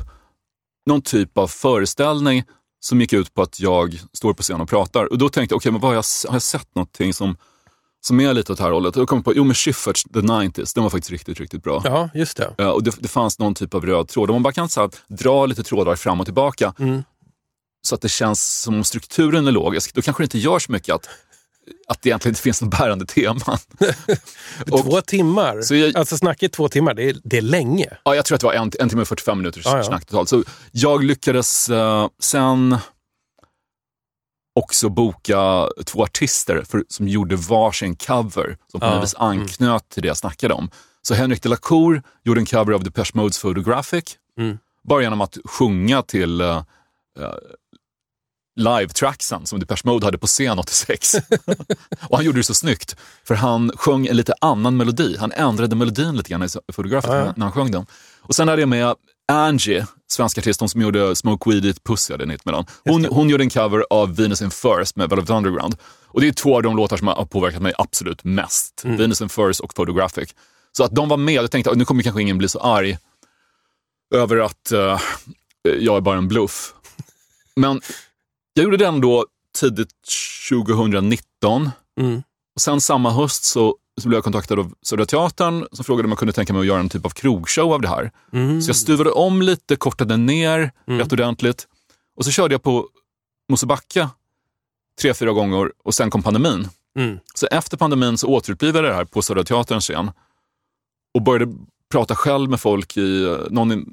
någon typ av föreställning som gick ut på att jag står på scen och pratar. Och då tänkte jag, okej, men vad har jag, har jag sett någonting som, som är lite åt det här hållet? Då kom jag på, jo men Schyfferts The 90s, den var faktiskt riktigt, riktigt bra. ja, just det. Ja, och det, det fanns någon typ av röd tråd. Om man bara kan så här, dra lite trådar fram och tillbaka Mm. så att det känns som om strukturen är logisk, då kanske det inte gör så mycket att, att det egentligen inte finns något bärande teman. <laughs> Och- två timmar. Så jag- Alltså snacka i två timmar, det är, det är länge. Ja, jag tror att det var en, en timme och 45 minuters Ja, ja. snack totalt. Så jag lyckades eh, sen också boka två artister för, som gjorde varsin cover som på något vis anknöt till det jag snackade om. Så Henrik de la Cour gjorde en cover av Depeche Modes Photographic. Mm. Bara genom att sjunga till uh, live-tracksen som Depeche Mode hade på scen 86. <laughs> och han gjorde det så snyggt, för han sjöng en lite annan melodi. Han ändrade melodin lite grann i Photographic Ja, när han sjöng den. Och sen hade jag med Angie, svenska artisten som gjorde Smoke Weed It Pussy, hade hit med den. Hon, hon gjorde en cover av Venus in First med Velvet Underground. Och det är två av de låtar som har påverkat mig absolut mest. Venus in First och Photographic. Så att de var med, jag tänkte att nu kommer kanske ingen bli så arg över att eh, jag är bara en bluff. <laughs> Men jag gjorde den då tidigt 2019. Mm. Och sen samma höst så, så blev jag kontaktad av Södra Teatern som frågade om jag kunde tänka mig att göra en typ av krogshow av det här. Mm. Så jag stuvade om lite, kortade ner rätt ordentligt. Och så körde jag på Mosebacke tre, fyra gånger och sen kom pandemin. Mm. Så efter pandemin så återupplivade jag det här på Södra Teaterns scen och började prata själv med folk i eh, någon i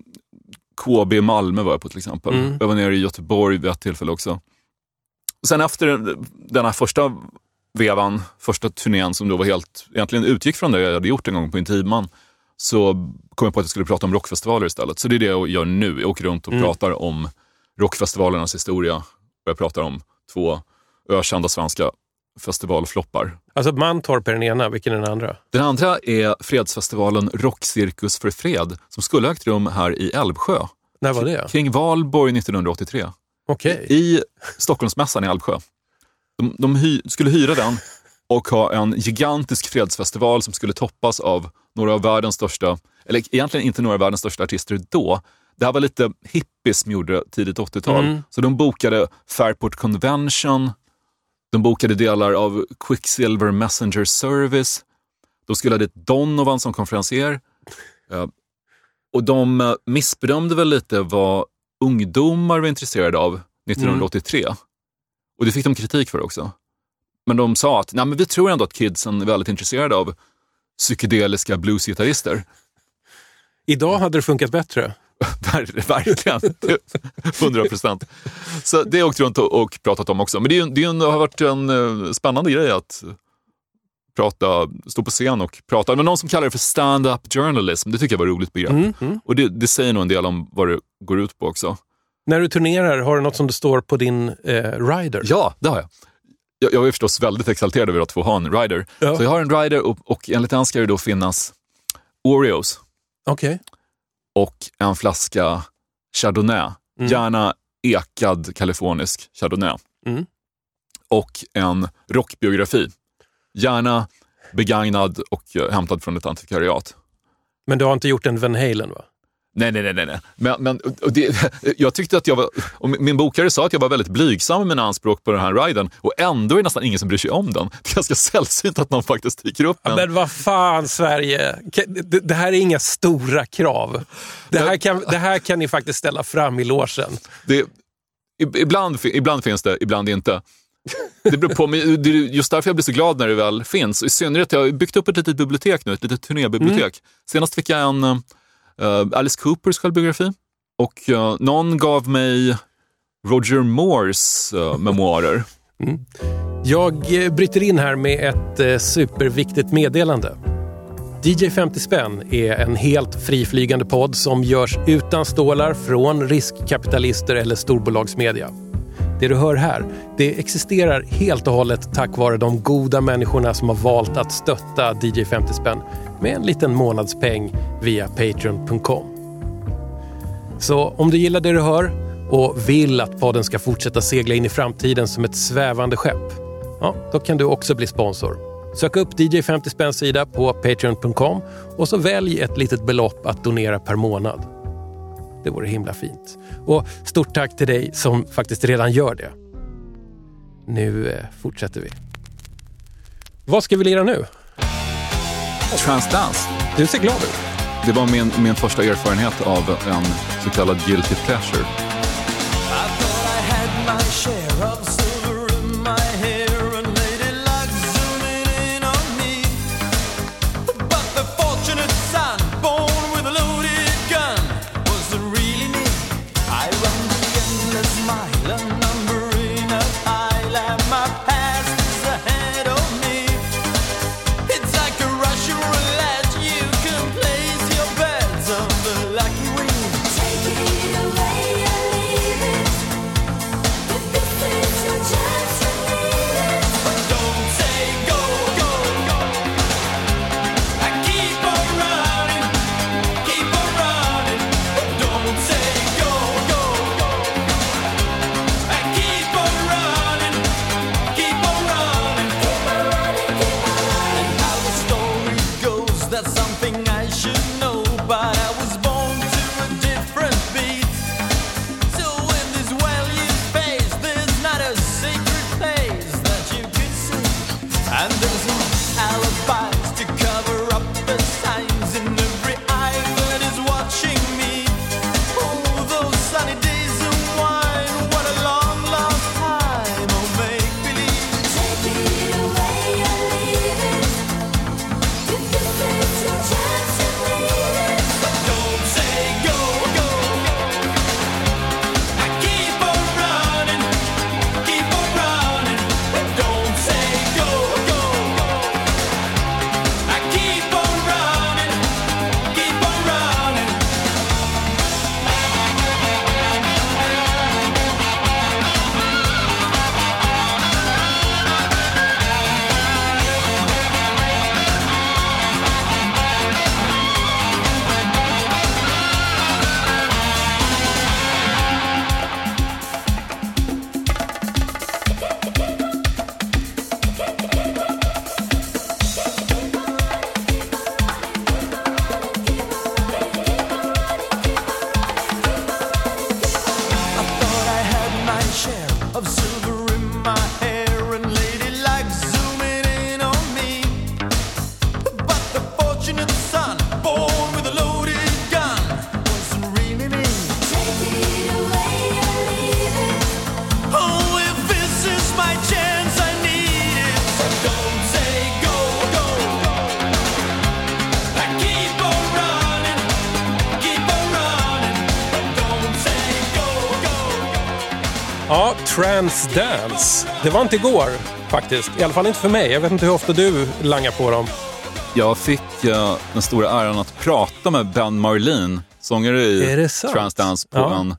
KB i Malmö var jag på till exempel. Mm. Jag var nere i Göteborg vid ett tillfälle också. Och sen efter den här första vevan, första turnén som då var helt, egentligen utgick från det jag hade gjort en gång på Intiman, så kom jag på att jag skulle prata om rockfestivaler istället. Så det är det jag gör nu. Jag åker runt och Mm. pratar om rockfestivalernas historia och jag pratar om två ökända svenska festivalfloppar. Alltså Mantorp är den ena, vilken är den andra? Den andra är fredsfestivalen Rockcirkus för fred som skulle ha ägt rum här i Älvsjö När var det? kring valborg 1983 Okej. i Stockholmsmässan i Älvsjö. De, de hy, skulle hyra den och ha en gigantisk fredsfestival som skulle toppas av några av världens största, eller egentligen inte några av världens största artister då. Det här var lite hippies som gjorde tidigt 80-tal. Mm. Så de bokade Fairport Convention, de bokade delar av Quicksilver Messenger Service, de skulle ha dit Donovan som konferencier. Och de eh, missbedömde väl lite vad ungdomar var intresserade av 1983. Och det fick de kritik för också. Men de sa att Nej, men vi tror ändå att kidsen är väldigt intresserade av psykedeliska bluesgitarrister. Idag hade det funkat bättre. <laughs> Ver- Verkligen. 100 procent. Så det har jag åkt runt och, pratat om också. Men det, är det är det har varit en eh, spännande grej att prata, stå på scen och prata. Men någon som kallar det för stand-up journalism, det tycker jag var ett roligt begrepp. Och det, det säger nog en del om vad det går ut på också. När du turnerar, har du något som det står på din eh, rider? Ja, det har jag. Jag, jag är förstås väldigt exalterad över att få ha en rider. Ja. Så jag har en rider och, och enligt den ska det då finnas Oreos Okej. och en flaska Chardonnay. Gärna ekad kalifornisk Chardonnay. Mm. Och en rockbiografi. Gärna begagnad och eh, hämtad från ett antikvariat. Men du har inte gjort en Van Halen va? Nej, nej, nej. nej. Men, men, och det, <laughs> jag tyckte att jag var, och min bokare sa att jag var väldigt blygsam med mina anspråk på den här riden och ändå är det nästan ingen som bryr sig om den. Det är ganska <laughs> sällsynt att någon faktiskt dyker upp Ja, men vad fan Sverige, det, det här är inga stora krav. Det här, kan, det här kan ni faktiskt ställa fram i logen. det, ib- ibland, ibland finns det, ibland inte. Det beror på, men det är just därför jag blir så glad när det väl finns. I synnerhet, jag har byggt upp ett litet bibliotek nu, ett litet turnébibliotek. Senast fick jag en eh, Eh, Alice Coopers självbiografi och eh, någon gav mig Roger Moores uh, memoarer. <laughs> Mm. Jag eh, bryter in här med ett superviktigt meddelande. DJ 50 spänn är en helt friflygande podd som görs utan stålar från riskkapitalister eller storbolagsmedia. Det du hör här, det existerar helt och hållet tack vare de goda människorna som har valt att stötta DJ 50 spänn med en liten månadspeng via Patreon.com. Så om du gillar det du hör och vill att podden ska fortsätta segla in i framtiden som ett svävande skepp, ja, då kan du också bli sponsor. Sök upp DJ 50 spänns sida på Patreon.com och så välj ett litet belopp att donera per månad. Det vore himla fint. Och stort tack till dig som faktiskt redan gör det. Nu eh, fortsätter vi. Vad ska vi lira nu? Transdance. Du ser glad ut. Det var min, min första erfarenhet av en så kallad guilty pleasure. I Ja, Transdance. Det var inte igår. faktiskt. I alla fall inte för mig. Jag vet inte hur ofta du langar på dem. Jag fick eh, den stora äran att prata med Ben Marlin, sångare i? Transdance, på Ja. en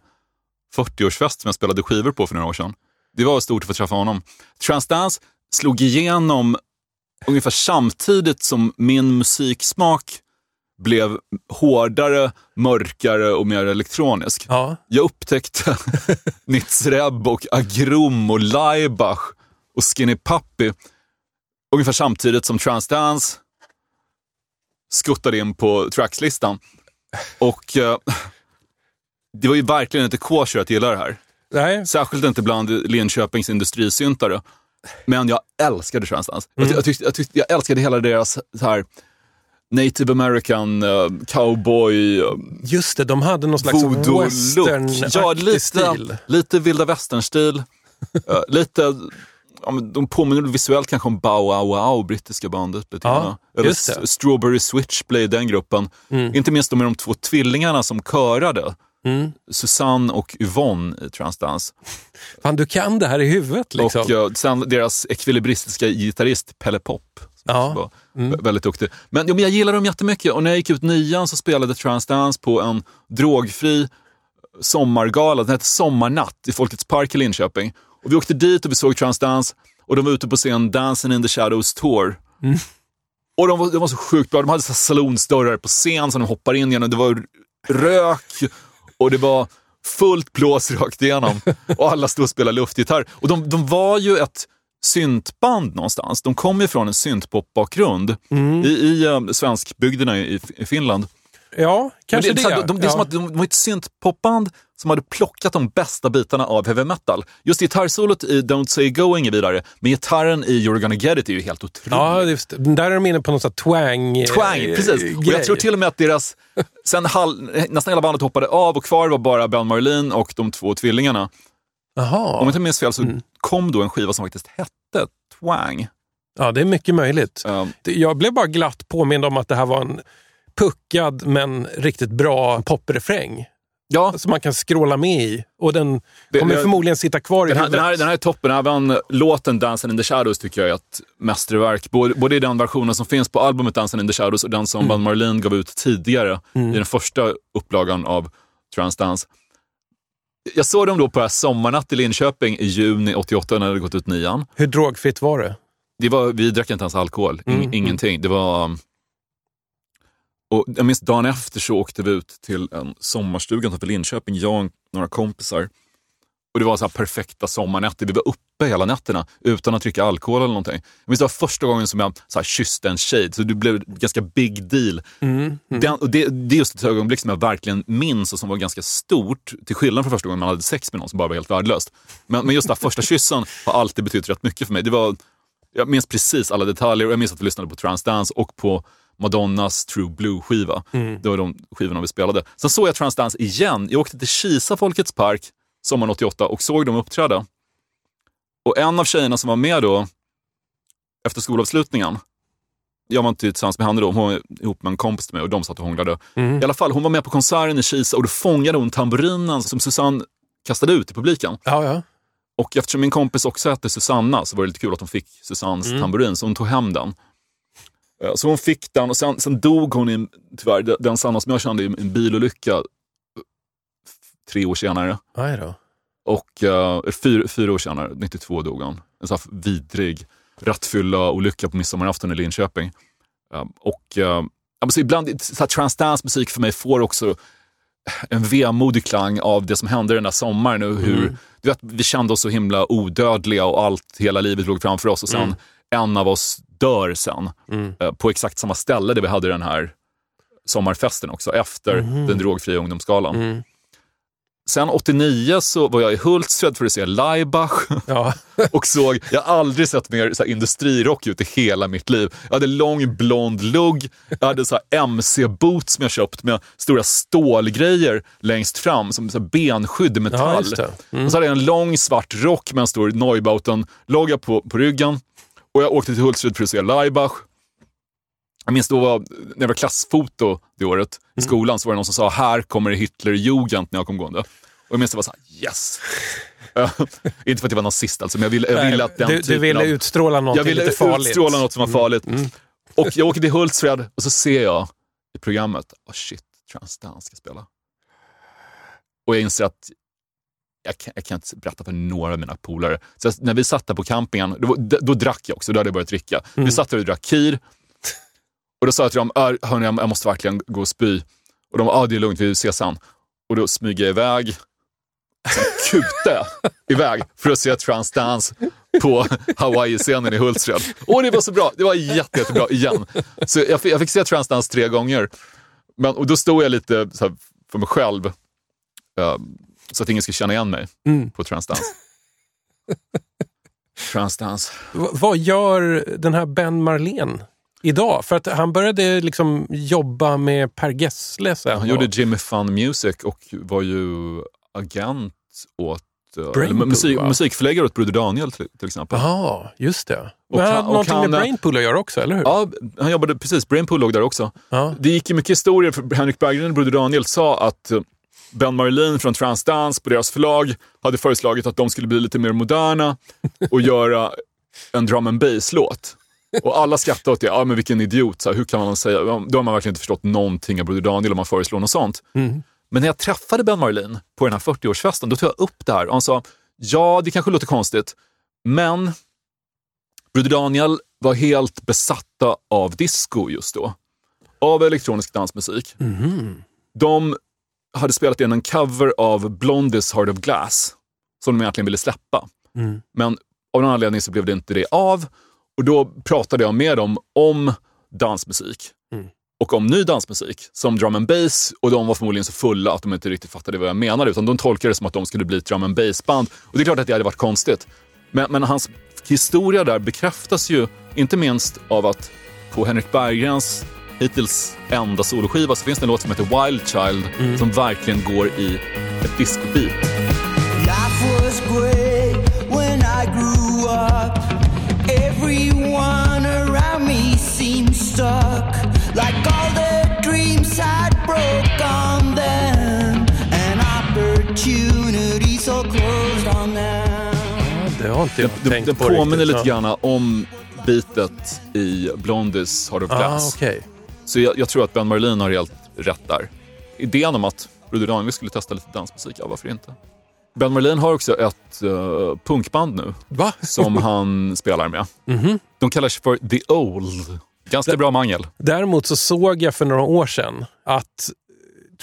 40-årsfest som jag spelade skivor på för några år sedan. Det var stort att få träffa honom. Transdance slog igenom ungefär samtidigt som min musiksmak blev hårdare, mörkare och mer elektronisk. Ja. Jag upptäckte <laughs> Nitzreb och Agrum och Laibach och Skinny Puppy ungefär samtidigt som Transdance skuttade in på trackslistan. Och eh, det var ju verkligen inte kosher att gilla det här. Nej. Särskilt inte bland Linköpings industrisyntare. Men jag älskade Transdance. Jag, ty- jag, tyckte, jag, tyckte, jag älskade hela deras så här, native american, eh, cowboy, eh, Just det, de hade någon slags western Ja, lite, stil. lite vilda västern-stil. <laughs> Eh, lite, ja, men de påminner visuellt kanske om Bow Wow Wow, brittiska bandet. Lite Ja. Eller Strawberry Switchblade, den gruppen. Inte minst de med de två tvillingarna som körade. Susanne och Yvonne i Transdance. <laughs> Fan, du kan det här i huvudet liksom. Och eh, sen deras ekvilibristiska gitarrist Pelle Pop. Ja. Vä- Väldigt duktig. Men, ja, men jag gillar dem jättemycket och när jag gick ut nian så spelade Transdance på en drogfri sommargala. Den hette Sommarnatt i Folkets Park i Linköping. Och vi åkte dit och vi såg Transdance och de var ute på scen Dancing in the Shadows Tour. Och de var, de var så sjukt bra. De hade salonsdörrar på scen som de hoppar in genom. Det var rök och det var fullt blås rakt igenom. <laughs> Och alla stod och spelade luftgitarr. Och de, de var ju ett syntband någonstans. De kom ju från en syntpop-bakgrund i, i uh, svenskbygderna i, i Finland. Ja, kanske Men det. det, de, de, det är ja. som att de, de var ett syntpopband som hade plockat de bästa bitarna av heavy metal. Just gitarrsolot i Don't Say Going är vidare, men gitarren i You're Gonna Get It är ju helt otrolig. Ja, just, där är de inne på någon sån här twang Twang, eh, precis. Och jag tror till och med att deras, sen halv, nästan hela bandet hoppade av och kvar var bara Ben Marlin och de två tvillingarna. Om Jaha. jag inte minns fel så Mm. kom då en skiva som faktiskt hette Twang. Ja, det är mycket möjligt. Um, Jag blev bara glatt påmind om att det här var en puckad men riktigt bra poprefräng. ja, Som man kan scrolla med i. Och den kommer det- förmodligen sitta kvar i den här, huvudet. den, här, den här är toppen. Även låten Dancing in the Shadows tycker jag är ett mästerverk. Både, både i den versionen som finns på albumet Dancing in the Shadows och den som Ben Marlin gav ut tidigare i den första upplagan av Transdance. Jag såg dem då på Sommarnatt i Linköping i juni 88 när det gått ut nian. Hur drogfritt var det? Det var, vi drack inte ens alkohol, In, Mm, ingenting. Det var... Och jag minns dagen efter så åkte vi ut till en sommarstuga utanför Linköping, jag och några kompisar. Och det var så här perfekta sommarnätter. Vi var uppe hela nätterna utan att dricka alkohol eller någonting. Jag minns det var första gången som jag så här, kysste en tjej, så det blev ganska big deal. Den, och det, det är just ett ögonblick som jag verkligen minns och som var ganska stort, till skillnad från första gången man hade sex med någon som bara var helt värdelöst. Men, men just den första kyssen har alltid betytt rätt mycket för mig. Det var, jag minns precis alla detaljer och jag minns att vi lyssnade på Transdance och på Madonnas True Blue-skiva. Det var de skivorna vi spelade. Sen såg jag Transdance igen. Jag åkte till Kisa Folkets Park sommaren 88 och såg dem uppträda. Och en av tjejerna som var med då, efter skolavslutningen, jag var inte tillsammans med henne då, hon var ihop med en kompis mig och de satt och hånglade. I alla fall, hon var med på konserten i Kisa och då fångade hon tamburinen som Susanne kastade ut i publiken. Ja, ja. Och eftersom min kompis också hette Susanna så var det lite kul att hon fick Susannes tamburin, så hon tog hem den. Eh, Så hon fick den och sen, sen dog hon, i, tyvärr, den- Sanna som jag kände, i en bilolycka tre år senare. Aj då. Och uh, fyra, fyra år senare, 92 dog hon. En sån här vidrig rattfylla olycka på midsommarafton i Linköping. Eh, och uh, så ibland, så här, transdance-musik för mig får också en vemodig klang av det som hände den där sommaren. Och hur, du vet, vi kände oss så himla odödliga och allt, hela livet låg framför oss. Och sen en av oss dör sen eh, på exakt samma ställe där vi hade den här sommarfesten också, efter den drogfria ungdomsgalan. Sen 89 så var jag i Hultsfred för att se Laibach Ja. <laughs> och såg, jag har aldrig sett mer så industrirock ut i hela mitt liv. Jag hade lång blond lugg, jag hade så MC-boots som jag köpt med stora stålgrejer längst fram som så benskydd i Ja, metall. just det. Och så hade jag en lång svart rock med en stor Neubauten-logga på, på ryggen. Och jag åkte till Hultsfred för att se Laibach. Jag minns då var, när jag var klassfoto det året i skolan så var det någon som sa här kommer Hitlerjugend när jag kom gående. Och jag minns det var så här, yes! <laughs> inte för att jag var nazist alltså, men jag ville, jag ville att den du, du typen ville av... utstråla Jag någonting ville farligt. Mm. utstråla något som var farligt. Och jag åker till Hultsfred och så ser jag i programmet, oh shit, Transdance ska spela. Och jag inser att jag kan, jag kan inte berätta för några av mina polare. Så jag- när vi satt där på campingen, då, då, då drack jag också, då hade jag börjat dricka. Mm. Vi satt där och drack kir. Och då sa jag till dem, "Äh, hörni, jag måste verkligen gå och spy. Och de, ja ah, det är lugnt, vi ses sen. Och då smyger jag iväg, sen kutar iväg för att se Transdance på Hawaii-scenen i Hultsfred. Och det var så bra, det var jätte, jättebra igen. Så jag fick, jag fick se Transdance tre gånger. Men, och då stod jag lite för mig själv, eh, så att ingen skulle känna igen mig på Transdance. Transdance. V- vad gör den här Ben Marlén idag? För att han började liksom jobba med Per Gessle sen. Han gjorde Jimmy Fun Music och var ju agent åt eh, Brainpool, musik, va? musikförläggare åt Broder Daniel till, till exempel. Ja, just det. Och Men han hade någonting kan- med Brainpool att göra också, eller hur? Ja, han jobbade precis. Brainpool låg där också. Ja. Det gick ju mycket historier, för Henrik Berggren och Broder Daniel sa att eh, Ben Marlin från Transdance på deras förlag hade föreslagit att de skulle bli lite mer moderna och <laughs> göra en drum and bass-låt. Och alla skrattade åt det. Ja, men vilken idiot. Så här, hur kan man säga? Då har man verkligen inte förstått någonting av Broder Daniel om man föreslår något sånt. Men när jag träffade Ben Marlin på den här 40-årsfesten, då tog jag upp det här och han sa, ja, det kanske låter konstigt, men Broder Daniel var helt besatta av disco just då. Av elektronisk dansmusik. De hade spelat in en cover av Blondies Heart of Glass, som de egentligen ville släppa. Men av någon anledning så blev det inte det av. Och då pratade jag med dem om dansmusik. Och om ny dansmusik, som drum and bass. Och de var förmodligen så fulla att de inte riktigt fattade vad jag menade. Utan de tolkade det som att de skulle bli ett drum and bass-band. Och det är klart att det hade varit konstigt. Men, men hans historia där bekräftas ju inte minst av att på Henrik Berggrens hittills enda soloskiva så finns det en låt som heter Wild Child som verkligen går i ett discobeat. Stuck. Like all the dreams I'd broke on them. And opportunities so closed on them. Det har inte jag Den, tänkt den på påminner riktigt. lite grann om beatet i Blondies Heart of Ah, Glass. okej. Så jag, jag tror att Ben Marlin har helt rätt där. Idén om att Broder Daniel skulle testa lite dansmusik, ja varför inte? Ben Marlin har också ett uh, punkband nu Va? som han spelar med. Mhm. De kallar sig för The Old. Ganska bra mangel. Däremot så såg jag för några år sedan att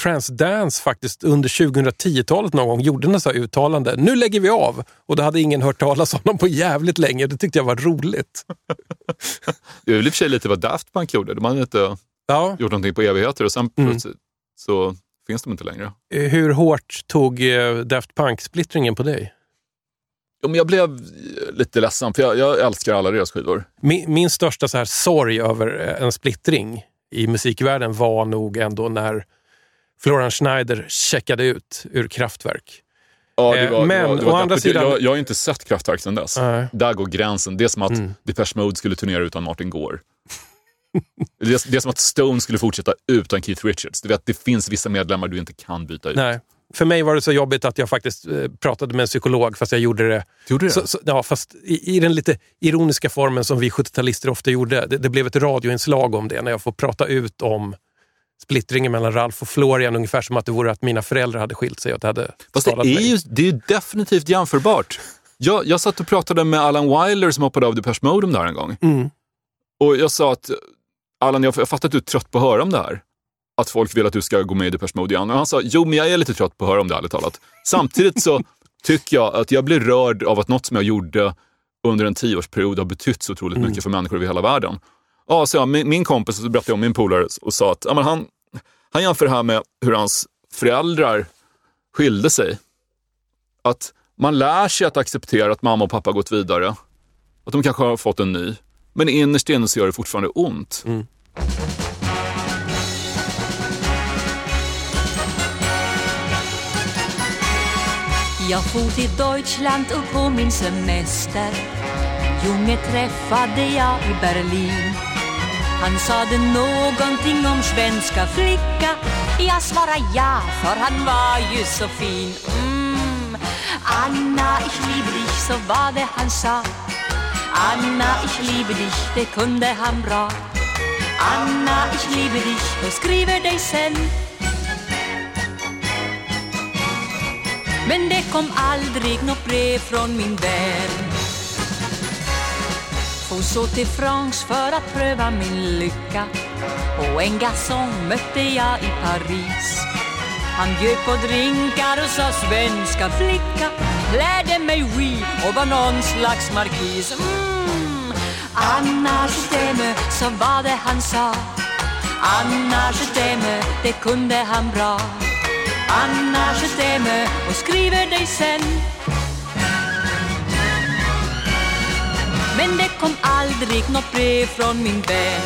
Transdance faktiskt under 2010-talet någon gång gjorde något uttalande. Nu lägger vi av! Och då hade ingen hört talas om dem på jävligt länge. Det tyckte jag var roligt. <laughs> Det är väl i och för sig lite vad Daft Punk gjorde. De hade inte Ja. gjort någonting på evigheter och sen Mm. plötsligt så finns de inte längre. Hur hårt tog eh, Daft Punk-splittringen på dig? Men jag blev eh, lite ledsen, för jag, jag älskar alla deras skivor. Min, min största så här sorg över eh, en splittring i musikvärlden var nog ändå när Florian Schneider checkade ut ur Kraftwerk. Ja, det Eh, var, men det var, det var å andra sidan- jag, jag har inte sett Kraftwerk sedan dess. Nej. Där går gränsen. Det är som att Mm. Depeche Mode skulle turnera utan Martin Gore. <laughs> det, är, det är som att Stone skulle fortsätta utan Keith Richards. Du vet, det finns vissa medlemmar du inte kan byta ut. Nej. För mig var det så jobbigt att jag faktiskt eh, pratade med en psykolog fast jag gjorde det Gjorde det? Så, så, ja, fast i, i den lite ironiska formen som vi 70-talister ofta gjorde. Det, det blev ett radioinslag om det när jag får prata ut om splittringen mellan Ralf och Florian ungefär som att det vore att mina föräldrar hade skilt sig och att det hade Fast det är mig. ju det är definitivt jämförbart. Jag, jag satt och pratade med Alan Wilder som hoppade av Depeche Mode om det här en gång. Mm. Och jag sa att Alan, jag, jag fattar att du är trött på att höra om det här. Att folk vill att du ska gå med i Depeche Mode igen. Och han sa, jo men jag är lite trött på att höra om det ärligt talat. Samtidigt så <laughs> tycker jag att jag blir rörd av att något som jag gjorde under en tioårsperiod har betytt så otroligt mycket för människor över hela världen. Ja, så jag, min, min kompis, så berättade jag om min polare och sa att ja, men han, han jämför det här med hur hans föräldrar skilde sig. Att man lär sig att acceptera att mamma och pappa gått vidare. Att de kanske har fått en ny. Men innerst inne så gör det fortfarande ont. Jag for till Deutschland och på min semester Junge träffade jag i Berlin Han sade någonting om svenska flicka Jag svarade ja, för han var ju så fin mm. Anna, ich liebe dich, så var det han sa. Anna, ich liebe dich, det kunde han bra. Anna, ich liebe dich och skriver dig sen. Men det kom aldrig något brev från min vän. For så till France för att pröva min lycka. Och en garçon mötte jag i Paris. Han bjöd på drinkar och sa svenska flicka. Lärde mig oui och var någon slags markis. Mm. Annars stämme, så var det han sa. Annars stämme, det kunde han bra. Annars je t'aime och skriver dig sen. Men det kom aldrig något brev från min vän.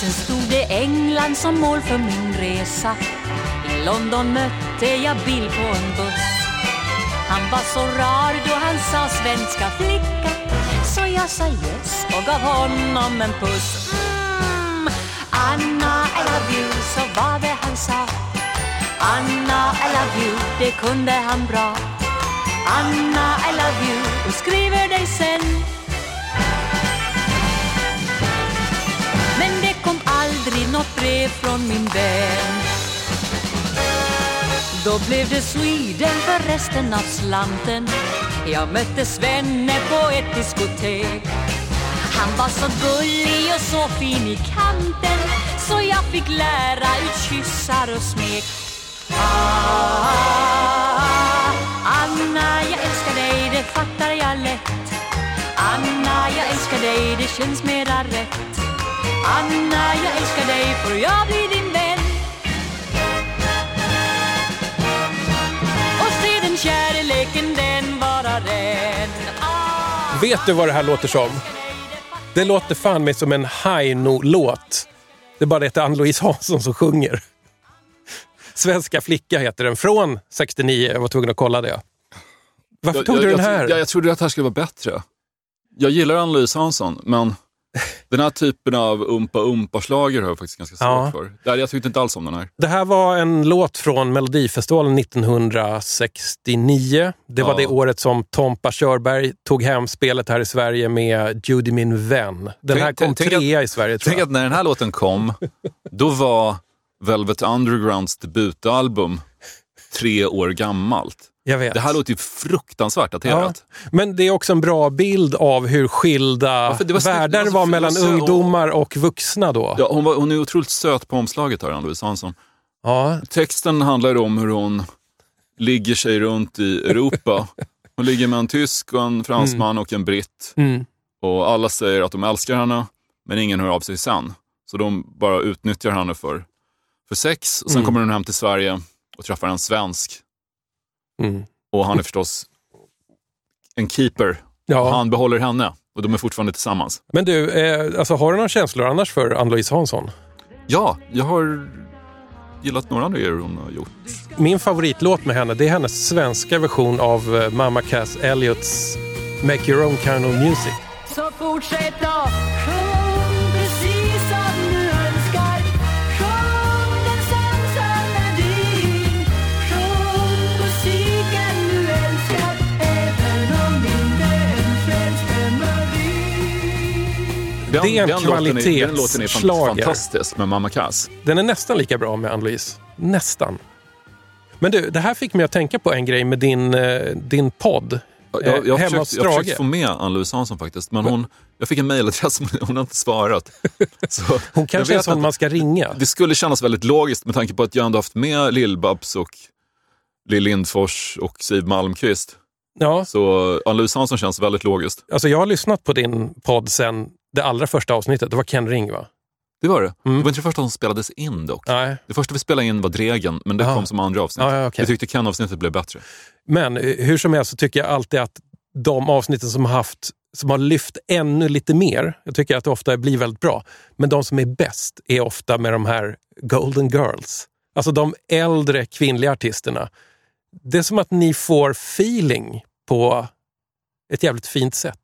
Sen stod det England som mål för min resa. I London mötte jag Bill på en buss. Han var så rar då han sa svenska flicka. Så jag sa yes och gav honom en puss. Anna, I love you, så var det han sa. Anna, I love you, det kunde han bra. Anna, I love you och skriver dig sen. Men det kom aldrig något brev från min vän. Då blev det Sweden för resten av slanten. Jag mötte Svenne på ett diskotek. Han var så gullig och så fin i kanten så jag fick lära ut kyssar och smek. Ah, Anna, jag älskar dig, det fattar jag lätt. Anna, jag älskar dig, det känns mera rätt. Anna, jag älskar dig, får jag bli din vän. Och se den kärleken, den vara ren. Ah, Vet du vad det här låter som? Det låter fan mig som en Haino-låt. Det är bara det att det är Ann-Louise Hansson som sjunger. Svenska flicka heter den, från 69. Jag var tvungen att kolla det. Varför tog jag, du jag, den här? Jag, jag, jag trodde att det här skulle vara bättre. Jag gillar Ann-Louise Hansson, men <laughs> den här typen av umpa-umpa-schlager har jag faktiskt ganska svårt Ja. för. Där, jag tyckte inte alls om den här. Det här var en låt från Melodifestivalen 1969. Det var Ja. det året som Tompa Körberg tog hem spelet här i Sverige med Judy min vän. Den här Tänk- kom tänk trea i Sverige tror Tänk jag. att när den här låten kom, då var Velvet Undergrounds debutalbum tre år gammalt. Jag vet. Det här låter ju fruktansvärt daterat. Men det är också en bra bild av hur skilda det var världar det var var mellan och- ungdomar och vuxna då. Ja, hon, var, hon är otroligt söt på omslaget här, Ann-Louise Hansson. Ja, Texten handlar om hur hon ligger sig runt i Europa. <laughs> Hon ligger med en tysk, och en fransman och en britt. Mm. Och alla säger att de älskar henne, men ingen hör av sig sen. Så de bara utnyttjar henne för, för sex. Och sen Mm. kommer hon hem till Sverige och träffar en svensk. Mm. Och han är förstås en keeper. Ja. Och han behåller henne och de är fortfarande tillsammans. Men du, eh, alltså, har du några känslor annars för Ann-Louise Hansson? Ja, jag har gillat några andra grejer hon har gjort. Min favoritlåt med henne det är hennes svenska version av eh, Mamma Cass Elliots Make Your Own Kind of Music. Så fortsätt då, Den, Det är en är, den låten är kvalitetsschlager. fan- fantastisk med Mamma Cass. Den är nästan lika bra med Ann-Louise. Nästan. Men du, det här fick mig att tänka på en grej med din, eh, din podd. Jag, Eh, jag, jag, hemma hos försökte, jag försökte få med Ann-Louise Hansson faktiskt, men hon, jag fick en mejladress <laughs> men hon har inte svarat. Så <laughs> Hon kanske är sån man ska ringa. Det skulle kännas väldigt logiskt med tanke på att jag ändå haft med Lill-Babs och Lill Lindfors och Siw Malmkvist. Ja, Så Ann-Louise Hansson känns väldigt logiskt. alltså jag har lyssnat på din podd sen det allra första avsnittet. Det var Ken Ring va? Det var det. Mm. Det var inte det första som spelades in dock. Nej. Det första vi spelade in var Dregen, men det Ja. kom som andra avsnitt. Ja, ja. Jag tyckte Ken-avsnittet blev bättre. Men eh, hur som helst så tycker jag alltid att de avsnitten som har haft som har lyft ännu lite mer, jag tycker att det ofta blir väldigt bra. Men de som är bäst är ofta med de här Golden Girls. Alltså de äldre kvinnliga artisterna. Det är som att ni får feeling på ett jävligt fint sätt.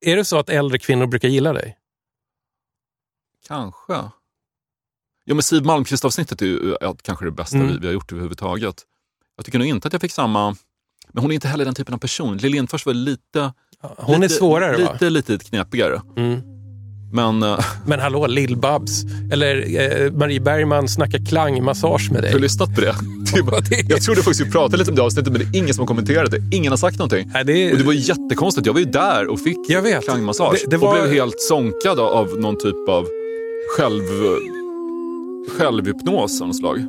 Är det så att äldre kvinnor brukar gilla dig? Kanske. Ja, men Siw Malmkvist-avsnittet är ju är kanske det bästa Mm. vi, vi har gjort överhuvudtaget. Jag tycker nog inte att jag fick samma... Men hon är inte heller den typen av person. Lill Lindfors var lite... Hon lite, är svårare va? Lite, lite knepigare. Mm. Men eh, <laughs> Men hallå, Lill-Babs. Eller eh, Marie Bergman snackar klangmassage med dig. har du lyssnat på det? <laughs> Jag trodde faktiskt vi pratade lite om det avsnittet, men det är ingen som har kommenterat det. Ingen har sagt någonting. Nej, det Och det var ju jättekonstigt. Jag var ju där och fick Jag vet. klangmassage. Det- det var- Och blev helt sonkad av någon typ av själv, självhypnos av något slag.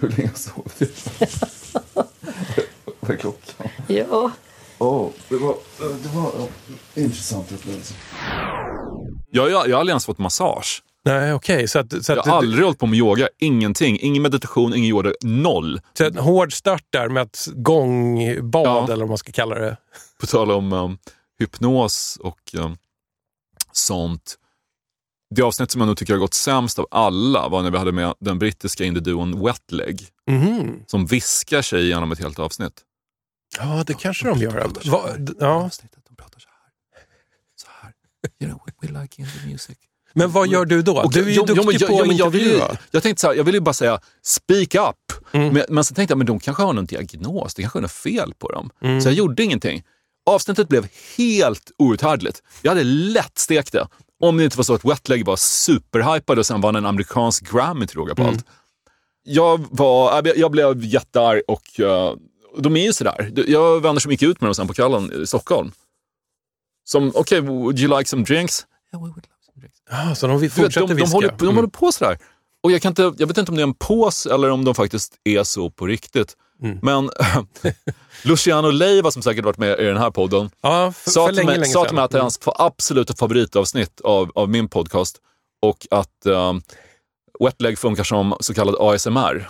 Hur länge sov du? Vad är klockan? Ja. Oh, det var, det var en intressant upplevelse. Jag, jag, jag har aldrig ens fått massage. Nej, okej. Så, att, så, Jag att, har aldrig hållit på med yoga. Ingenting. Ingen meditation, ingen yoga. Noll. så en hård start där med ett gångbad, Ja. eller vad man ska kalla det. På tal om um, hypnos och um, sånt. Det avsnitt som jag nog tycker har gått sämst av alla var när vi hade med den brittiska indie-duon Wetleg. Mhm. Som viskar sig igenom ett helt avsnitt. Ja, det kanske de gör. Va, d- ja. Avsnittet, de pratar så här. Så här. You know, we, we like indie music. Men vad gör du då? Och du är ju jo, jo, duktig jag- på jo, att men jag, vill ju, intervjua. jag tänkte så här, jag vill ju bara säga speak up. Mm. Men, men så tänkte jag, men de kanske har någon diagnos, det kanske är något fel på dem. Mm. Så jag gjorde ingenting. Avsnittet blev helt outhärdligt. Jag hade lätt stekt det. Om det inte var så att Wetleg var superhypad och sen vann en amerikansk Grammy till råga på Mm. allt. Jag, var, jag- jag blev jättearg och uh, de är ju sådär. Jag har vänner som gick ut med dem sen på kvällen i Stockholm. Som, okej, would you like some drinks? Yeah, we would love some drinks. Ja, så de Du vet, de, de, viska. håller, de Mm. håller på sådär. Och jag, kan inte, jag vet inte om det är en pås eller om de faktiskt är så på riktigt. Mm. Men <laughs> Luciano Leiva som säkert varit med i den här podden Ja, för, sa för till mig, sa till mig att det är hans absoluta favoritavsnitt av, av min podcast och att um, Wetleg funkar som så kallad ASMR.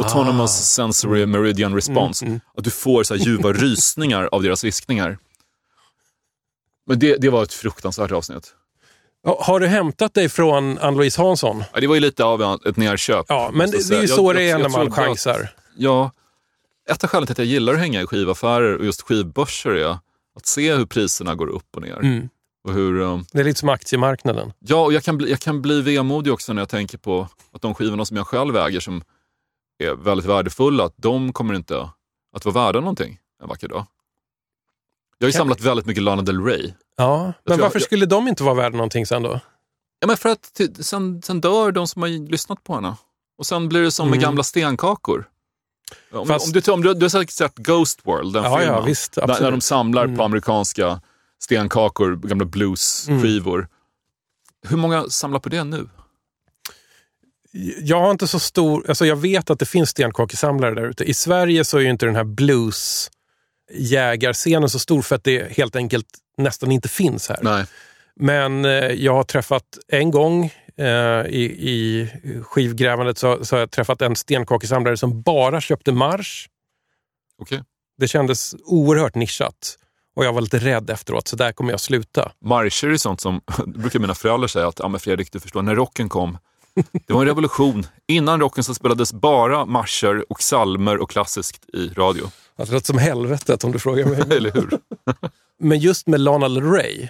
Autonomous Sensory Meridian Response. Ah. Mm, Att du får så här ljuva <laughs> rysningar av deras viskningar. Men det, det var ett fruktansvärt avsnitt. Har du hämtat dig från Ann-Louise Hansson? Ja, det var ju lite av ett nerköp. Ja, men det, det är ju så Jag- det är jag- när man chansar. Ja, ett av skälen till att jag gillar att hänga i skivaffärer och just skivbörser är att se hur priserna går upp och ner. Mm. Och hur, um, Det är lite som aktiemarknaden. ja, och jag kan, bli, jag kan bli vemodig också när jag tänker på att de skivorna som jag själv äger som är väldigt värdefulla, att de kommer inte att vara värda någonting en vacker dag. Jag har ju Kan- samlat väldigt mycket Lana Del Rey. Ja, men varför jag- skulle de inte vara värda någonting sen då? Ja, men för att sen, sen dör de som har lyssnat på henne. Och sen blir det som med Mm. gamla stenkakor. Om, Fast- om du, om du, du har säkert sett Ghost World, den Ja, filmen. ja, visst, Där, där de samlar Mm. på amerikanska stenkakor, gamla bluesskivor. Hur många samlar på det nu? Jag har inte så stor... Alltså jag vet att det finns stenkakesamlare där ute. I Sverige så är ju inte den här bluesjägarscenen så stor för att det helt enkelt nästan inte finns här. Nej. Men eh, jag har träffat en gång i, i skivgrävandet så, så har jag träffat en stenkakesamlare som bara köpte marsch. Okej. Det kändes oerhört nischat. Och jag var lite rädd efteråt, så där kommer jag sluta. Marscher är sånt som, <laughs> brukar mina föräldrar säga att, ja men Fredrik du förstår, när rocken kom, det var en revolution. Innan rocken så spelades bara marscher och salmer och klassiskt i radio. Det låter som helvetet om du frågar mig. <laughs> Eller hur? Men just med Lana Del Rey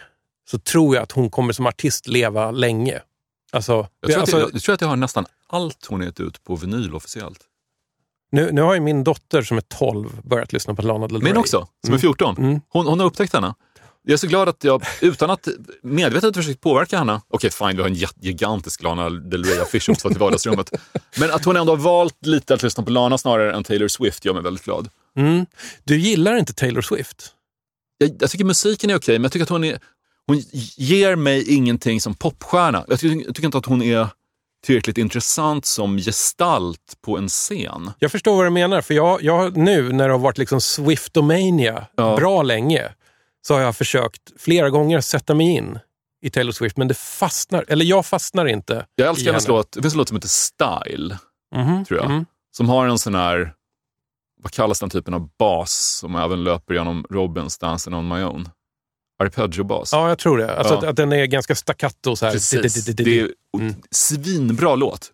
så tror jag att hon kommer som artist leva länge. Alltså, Jag tror, alltså, att, jag, jag tror att jag har nästan allt hon gett ut på vinyl officiellt. nu, nu har ju min dotter som är 12 börjat lyssna på Lana Del Rey. Min också, som är 14. Mm. Hon, hon har upptäckt henne. Jag är så glad att jag, utan att medvetet försökt påverka henne, okej fine, vi har en gigantisk Lana Del Rey-affisch uppsatt i vardagsrummet, <laughs> men att hon ändå har valt lite att lyssna på Lana snarare än Taylor Swift gör mig väldigt glad. Mm. Du gillar inte Taylor Swift? Jag, jag tycker musiken är okej, men jag tycker att hon är, hon ger mig ingenting som popstjärna. Jag tycker, jag tycker inte att hon är tillräckligt intressant som gestalt på en scen. Jag förstår vad du menar, för jag, jag nu när det har varit liksom Swiftomania Ja. bra länge, så har jag försökt flera gånger sätta mig in i Taylor Swift, men det fastnar, eller jag fastnar inte. Jag älskar hennes henne. låt, det finns en låt som heter Style. Mhm, tror jag. mhm. Som har en sån här, vad kallas den typen av bas som även löper genom Robins Dancing on my own? Arpeggio-bas. Ja, jag tror det. Alltså Ja. att, att den är ganska staccato. Så här. Precis. Di- di- Det di. är mm. svinbra låt.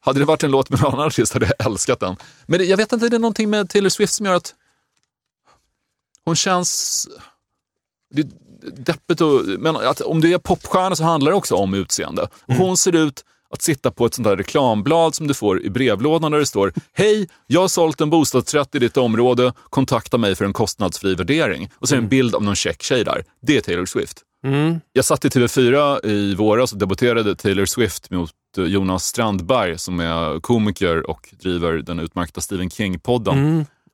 Hade det varit en låt med någon annan artist hade jag älskat den. Men det, jag vet inte, det är någonting med Taylor Swift som gör att hon känns... Det är deppigt och, men att om du är popstjärna så handlar det också om utseende. Och Hon ser ut att sitta på ett sånt där reklamblad som du får i brevlådan där det står Hej, jag har sålt en bostadsrätt i ditt område, kontakta mig för en kostnadsfri värdering. Och så är det en bild av någon check tjej där. Det är Taylor Swift. Jag satt i TV4 i våras och debatterade Taylor Swift mot eh, Jonas Strandberg som är komiker och driver den utmärkta Stephen King-podden.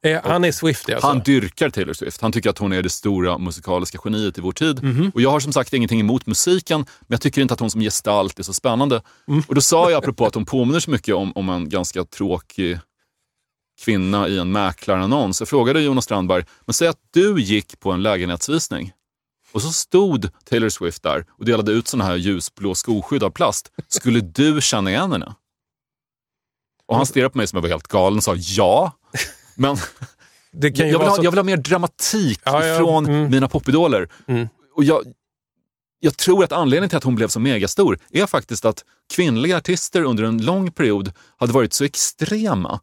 Eh, han är Swift alltså. Han dyrkar Taylor Swift. Han tycker att hon är det stora musikaliska geniet i vår tid. Mhm. Och jag har som sagt ingenting emot musiken, men jag tycker inte att hon som gestalt är så spännande. Mm. Och då sa jag, apropå att hon påminner så mycket om, om en ganska tråkig kvinna i en mäklarannons. Jag frågade Jonas Strandberg, men säg att du gick på en lägenhetsvisning och så stod Taylor Swift där och delade ut såna här ljusblå skoskydd av plast. Skulle du känna igen henne? Och han stirrade på mig som jag var helt galen och sa ja. Men <laughs> jag, vill ha, så... jag vill ha mer dramatik Ja, ja, från mm. mina popidoler. Mm. Och jag, jag tror att anledningen till att hon blev så megastor är faktiskt att kvinnliga artister under en lång period hade varit så extrema.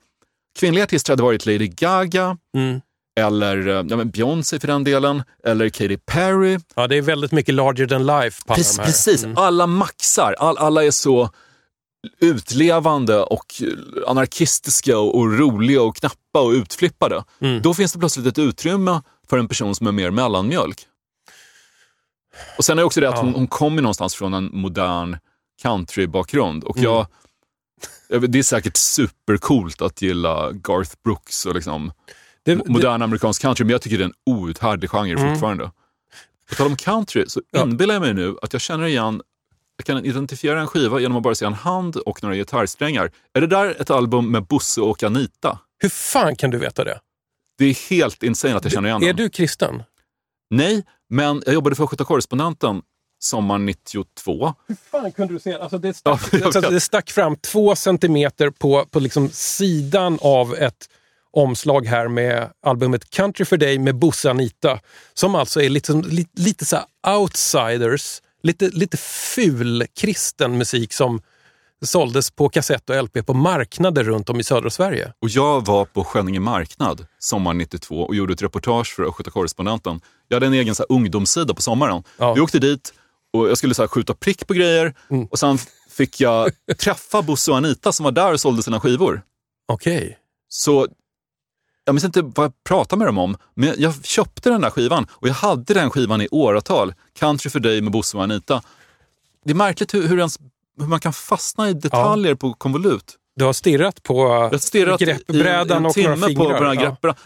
Kvinnliga artister hade varit Lady Gaga, Mm. eller eh, ja, men Beyoncé för den delen, eller Katy Perry. Ja, det är väldigt mycket larger than life Precis, precis. Mm. alla maxar. All, alla är så utlevande och anarkistiska och, roliga och knappa och utflippade. Mm. Då finns det plötsligt ett utrymme för en person som är mer mellanmjölk. Och sen är det också det att Ja. hon, hon kommer någonstans från en modern countrybakgrund. Och Mm. jag, vet, det är säkert supercoolt att gilla Garth Brooks och liksom Det, mo- det, modern amerikansk country, men jag tycker det är en outhärdlig genre Mm. fortfarande. På tal om country så Ja. inbillar jag mig nu att jag känner igen, kan identifiera en skiva genom att bara se en hand och några gitarrsträngar. Är det där ett album med Bosse och Anita? hur fan kan du veta det? Det är helt insane att jag känner igen Är den. du kristen? Nej, men jag jobbade för Östgöta Correspondenten sommaren 92. Hur fan kunde du se? Alltså det, Ja, stack, jag alltså det stack fram två centimeter på, på liksom sidan av ett omslag här med albumet Country for Day med Bosse Anita. Som alltså är liksom, lite, lite så här outsiders, lite, lite ful kristen musik som såldes på kassett och LP på marknader runt om i södra Sverige. Och jag var på Skänninge marknad sommaren 92 och gjorde ett reportage för Östgöta Correspondenten. Jag hade en egen så här, ungdomssida på sommaren. Ja. Vi åkte dit och jag skulle så här, skjuta prick på grejer Mm. och sen fick jag träffa Bosse och Anita som var där och sålde sina skivor. Okej. Så jag minns inte vad jag pratade med dem om, men jag köpte den där skivan och jag hade den skivan i åratal. Country for Day med Bosse och Anita. Det är märkligt hur, hur, ens, hur man kan fastna i detaljer på konvolut. Du har stirrat på Jag stirrat i greppbrädan en och timme några på, fingrar. på den här Ja. greppbrädan.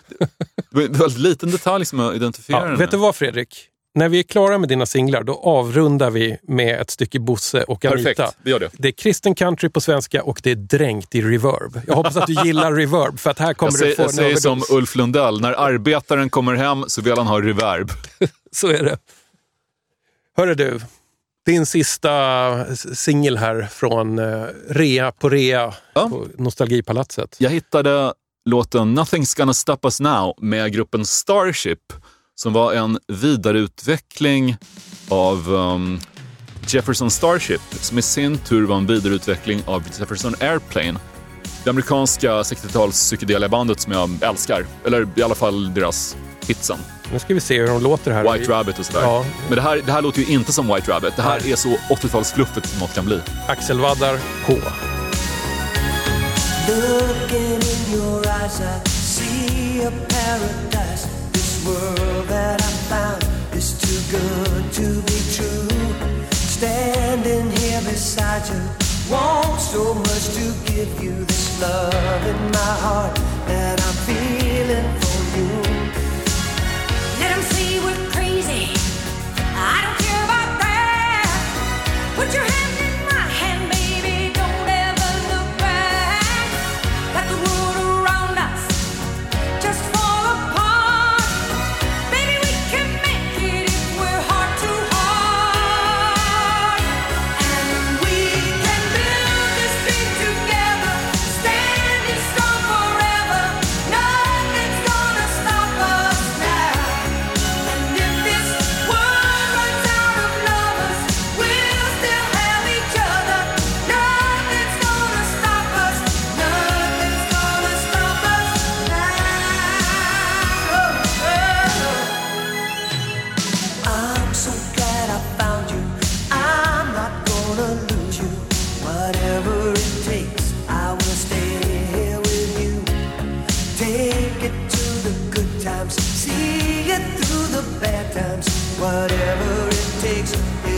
Det var en väldigt liten detalj som jag identifierar Ja, vet du vad Fredrik? När vi är klara med dina singlar, då avrundar vi med ett stycke Bosse och Anita. Perfekt, vi gör det. Det är kristen country på svenska och det är dränkt i reverb. Jag hoppas att du gillar <laughs> reverb, för att här kommer Jag säger, du få jag en säger som överdos. Ulf Lundell, när arbetaren kommer hem så vill han ha reverb. <laughs> Så är det. Hörru du, din sista singel här från eh, Rea på Rea Ja. på Nostalgipalatset. Jag hittade låten Nothing's gonna stop us now med gruppen Starship som var en vidareutveckling av um, Jefferson Starship som i sin tur var en vidareutveckling av Jefferson Airplane. Det amerikanska 60-tals psykedelia-bandet som jag älskar. Eller i alla fall deras hitsen. Nu ska vi se hur de låter här. White Rabbit och sådär. Ja. Men det här, det här låter ju inte som White Rabbit. Det här är så 80-talsfluffigt som något kan bli. Axelvaddar K. Looking in your eyes, I see a paradise. World that I found is too good to be true. Standing here beside you, want so much to give you this love in my heart that I'm feeling for you. we get through the bad times, whatever it takes.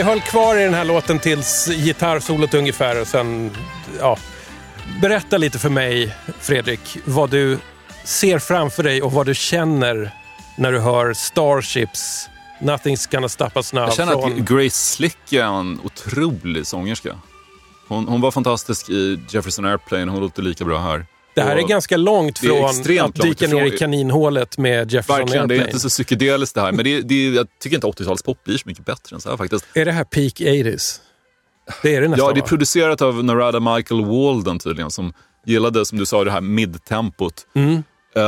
Vi höll kvar i den här låten tills gitarrsolot ungefär och sen, ja. Berätta lite för mig, Fredrik, vad du ser framför dig och vad du känner när du hör Starships, Nothing's gonna stop us now. Jag känner från... att Grace Slick är en otrolig sångerska. Hon, hon var fantastisk i Jefferson Airplane, hon låter lika bra här. Det här är ganska långt från att dyka långt ner i ifrån- kaninhålet med Jefferson Verkligen, det är Airplane. inte så psykedeliskt det här. Men det, det, jag tycker inte 80-talspop blir så mycket bättre än så här faktiskt. Är det här peak 80s? Det är det nästan Ja, det är producerat av Narada Michael Walden tydligen, som gillade, som du sa, det här midtempot. Mm. Eh,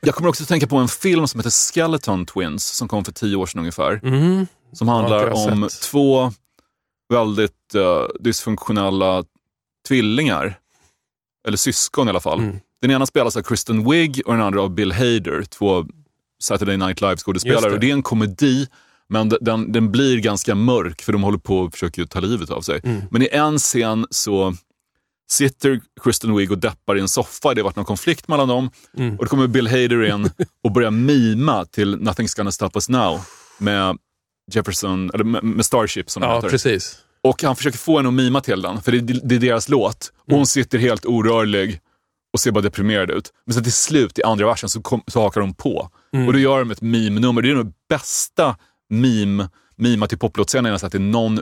jag kommer också att tänka på en film som heter Skeleton Twins, som kom för tio år sedan ungefär. Mm. Som Ja, handlar jag om sett. två väldigt uh, dysfunktionella tvillingar. Eller syskon i alla fall. Mm. Den ena spelas av Kristen Wiig och den andra av Bill Hader, två Saturday Night Live-skådespelare. det. Det är en komedi, men den, den blir ganska mörk för de håller på och försöker ta livet av sig. Mm. Men i en scen så sitter Kristen Wiig och deppar i en soffa. Det har varit någon konflikt mellan dem. Mm. Och då kommer Bill Hader in och börjar mima till Nothing's gonna stop us now med Jefferson, eller med, Starship som Ja, heter. precis. Och han försöker få henne att mima till den, för det, det är deras låt. Och Mm. hon sitter helt orörlig och ser bara deprimerad ut. Men sen till slut, i andra versen, så, kom, så hakar de på. Mm. Och då gör de ett meme-nummer. Det är nog bästa meme, mima till poplåtscenen jag sett i någon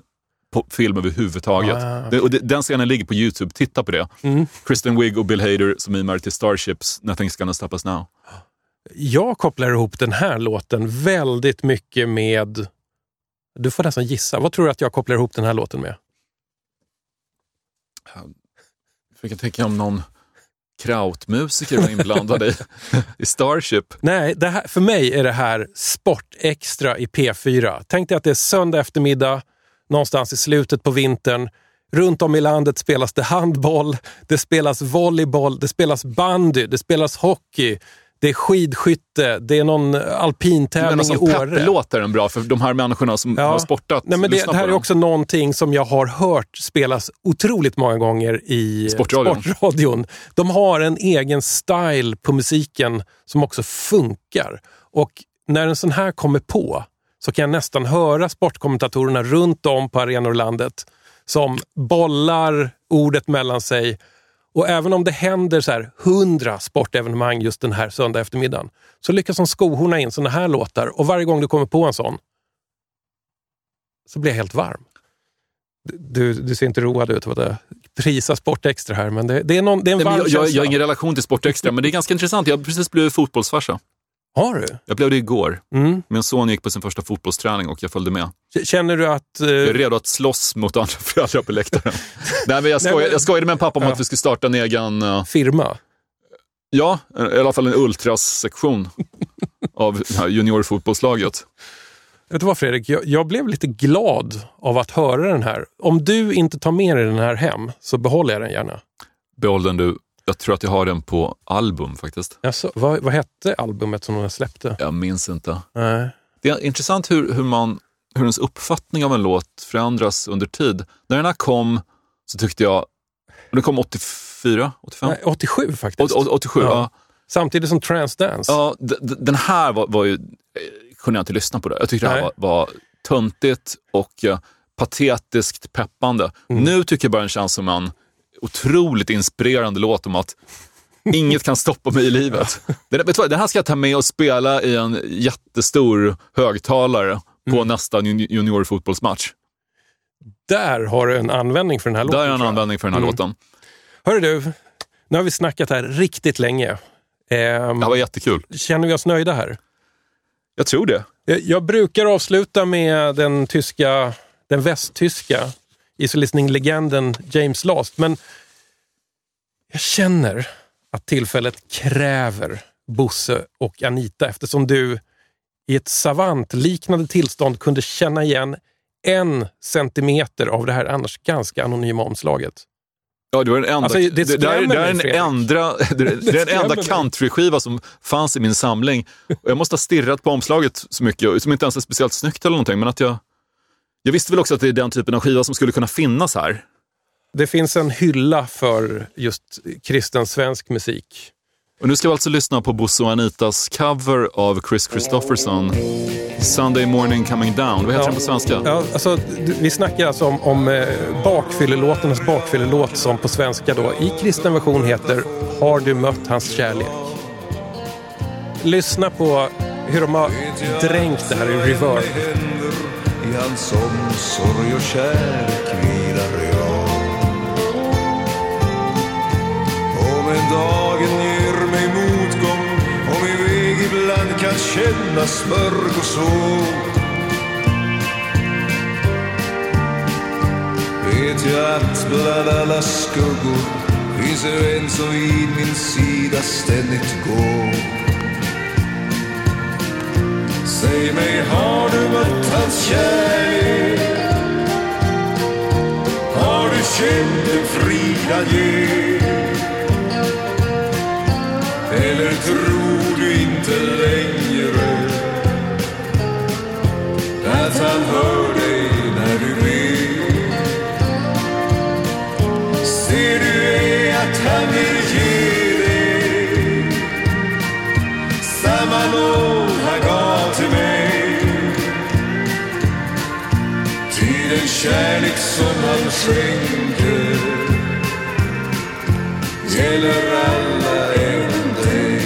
film överhuvudtaget. Ah, och det, den scenen ligger på YouTube, titta på det. Mm. Kristen Wiig och Bill Hader som mimar till Starships, Nothing's gonna stop us now. Jag kopplar ihop den här låten väldigt mycket med... Du får nästan gissa. Vad tror du att jag kopplar ihop den här låten med? Jag kan tänka om någon krautmusiker var inblandad i, <laughs> i Starship. Nej, här, för mig är det här Sportextra i P4. Tänk dig att det är söndag eftermiddag, någonstans i slutet på vintern. Runt om i landet spelas det handboll, det spelas volleyboll, det spelas bandy, det spelas hockey, det är skidskytte, det är någon alpintävling i som Åre. pepplåt är den bra för de här människorna som har sportat. Nej, men det, det här är dem. också någonting som jag har hört spelas otroligt många gånger i Sportradion. sportradion. De har en egen style på musiken som också funkar. Och när en sån här kommer på så kan jag nästan höra sportkommentatorerna runt om på arenor i landet som bollar ordet mellan sig. Och även om det händer så här hundra sportevenemang just den här söndag eftermiddagen så lyckas de skohorna in såna här låtar och varje gång du kommer på en sån så blir jag helt varm. Du, du ser inte road ut av att prisa Sportextra här, men det, det är, någon, det är en Nej, varm jag, jag, jag har ingen relation till Sportextra, men det är ganska intressant. Jag har precis blivit fotbollsfarsa. Har du? Jag blev det igår. Mm. Min son gick på sin första fotbollsträning och jag följde med. Känner du att... eh, Jag är redo att slåss mot andra <laughs> föräldrar på läktaren. Nej, men jag, Nej, skoj, men- jag skojade med en pappa om Ja. att vi skulle starta en egen, eh, firma? ja, i alla fall en ultrasektion av juniorfotbollslaget. Vet du vad Fredrik, jag, jag blev lite glad av att höra den här. Om du inte tar med dig den här hem så behåller jag den gärna. Behåll den du. Jag tror att jag har den på album faktiskt. Jaså, vad, vad hette albumet som de släppte? Jag minns inte. Nej. Det är intressant hur, hur, man, hur ens uppfattning av en låt förändras under tid. När den här kom så tyckte jag, den kom 84, 85? Nej, 87 faktiskt. Åt- åt- 87, ja. Ja. Samtidigt som Transdance. Ja, den här var, var ju, eh, kunde jag inte lyssna på det. Jag tyckte det här Nej. var, var töntigt och eh, patetiskt peppande. Mm. Nu tycker jag bara den känns som en otroligt inspirerande låt om att inget kan stoppa mig i livet. Den, vet du vad, den här ska jag ta med och spela i en jättestor högtalare på Mm. nästa jun- juniorfotbollsmatch. Där har du en användning för den här låten. Där är en användning för den här Mm. låten. Hörru du, nu har vi snackat här riktigt länge. Ehm, Det var jättekul. känner vi oss nöjda här? Jag tror det. Jag, jag brukar avsluta med den tyska, den västtyska easy listening-legenden James Last, men jag känner att tillfället kräver Bosse och Anita eftersom du i ett savantliknande tillstånd kunde känna igen en centimeter av det här annars ganska anonyma omslaget. Ja, det var den enda, Alltså, det det, det, är, det är den enda, det, det är den <laughs> skrämmer enda mig. countryskiva som fanns i min samling. Och jag måste ha stirrat på omslaget så mycket, som inte ens är speciellt snyggt eller någonting, men att jag... Jag visste väl också att det är den typen av skiva som skulle kunna finnas här. Det finns en hylla för just kristen svensk musik. Och nu ska vi alltså lyssna på Bosse och Anitas cover av Chris Christopherson. Sunday morning coming down. Vad heter den på svenska? Ja, alltså, vi snackar alltså om, om eh, bakfyllelåtarnas bakfyllelåt som på svenska då i kristen version heter Har du mött hans kärlek? Lyssna på hur de har dränkt det här i reverb hans omsorg och kärlek vilar jag. Om en dagen ger mig motgång och min väg ibland kan kännas mörk och svår vet jag att bland alla skuggor finns en vän som vid min sida ständigt går Säg mig, har du mött hans kärlek? Har du känt en frid han ger? Eller tror du inte kärlek som han skänker gäller alla, även dig.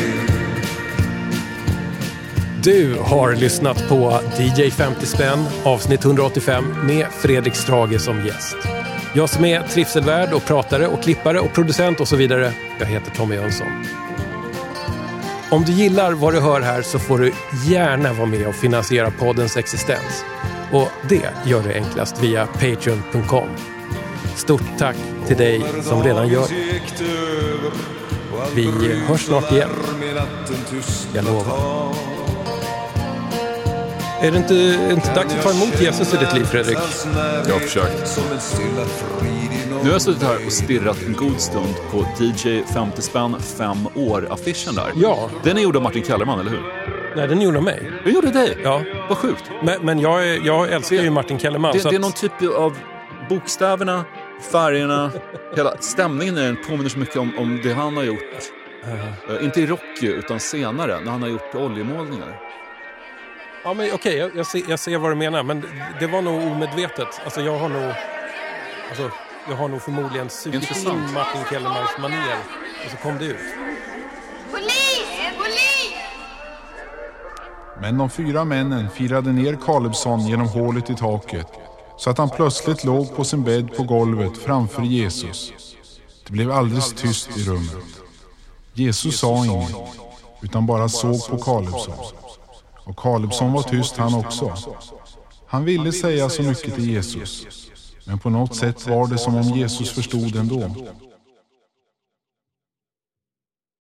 Du har lyssnat på DJ 50 spänn avsnitt 185 med Fredrik Strage som gäst. Jag som är trivselvärd och pratare och klippare och producent och så vidare. Jag heter Tommy Jönsson. Om du gillar vad du hör här så får du gärna vara med och finansiera poddens existens. Och det gör du enklast via Patreon.com. Stort tack till dig som redan gör det. Vi hörs snart igen. Jag lovar. Är det inte, inte dags att ta emot Jesus i ditt liv, Fredrik? Jag har försökt. Nu har jag suttit här och stirrat en god stund på DJ 50 spänn 5 år-affischen där. Ja. Den är gjord av Martin Kellerman, eller hur? Nej, den gjorde mig. Den gjorde dig? Ja. Vad sjukt. Men, men jag, är, jag älskar ju Martin Kellerman. Det, det är att- någon typ av bokstäverna, färgerna, <laughs> hela stämningen i den påminner så mycket om, om det han har gjort. Eh, inte i Rocky, utan senare, när han har gjort oljemålningar. Ja, men okej, jag, jag, ser, jag ser vad du menar. Men det var nog omedvetet. Alltså, jag har nog... Alltså, jag har nog förmodligen sugit in. Martin Kellermans manér. Och så kom det ut. Men de fyra männen firade ner Kalebsson genom hålet i taket så att han plötsligt låg på sin bädd på golvet framför Jesus. Det blev alldeles tyst i rummet. Jesus sa inget, utan bara såg på Kalebsson. Och Kalebsson var tyst han också. Han ville säga så mycket till Jesus, men på något sätt var det som om Jesus förstod ändå.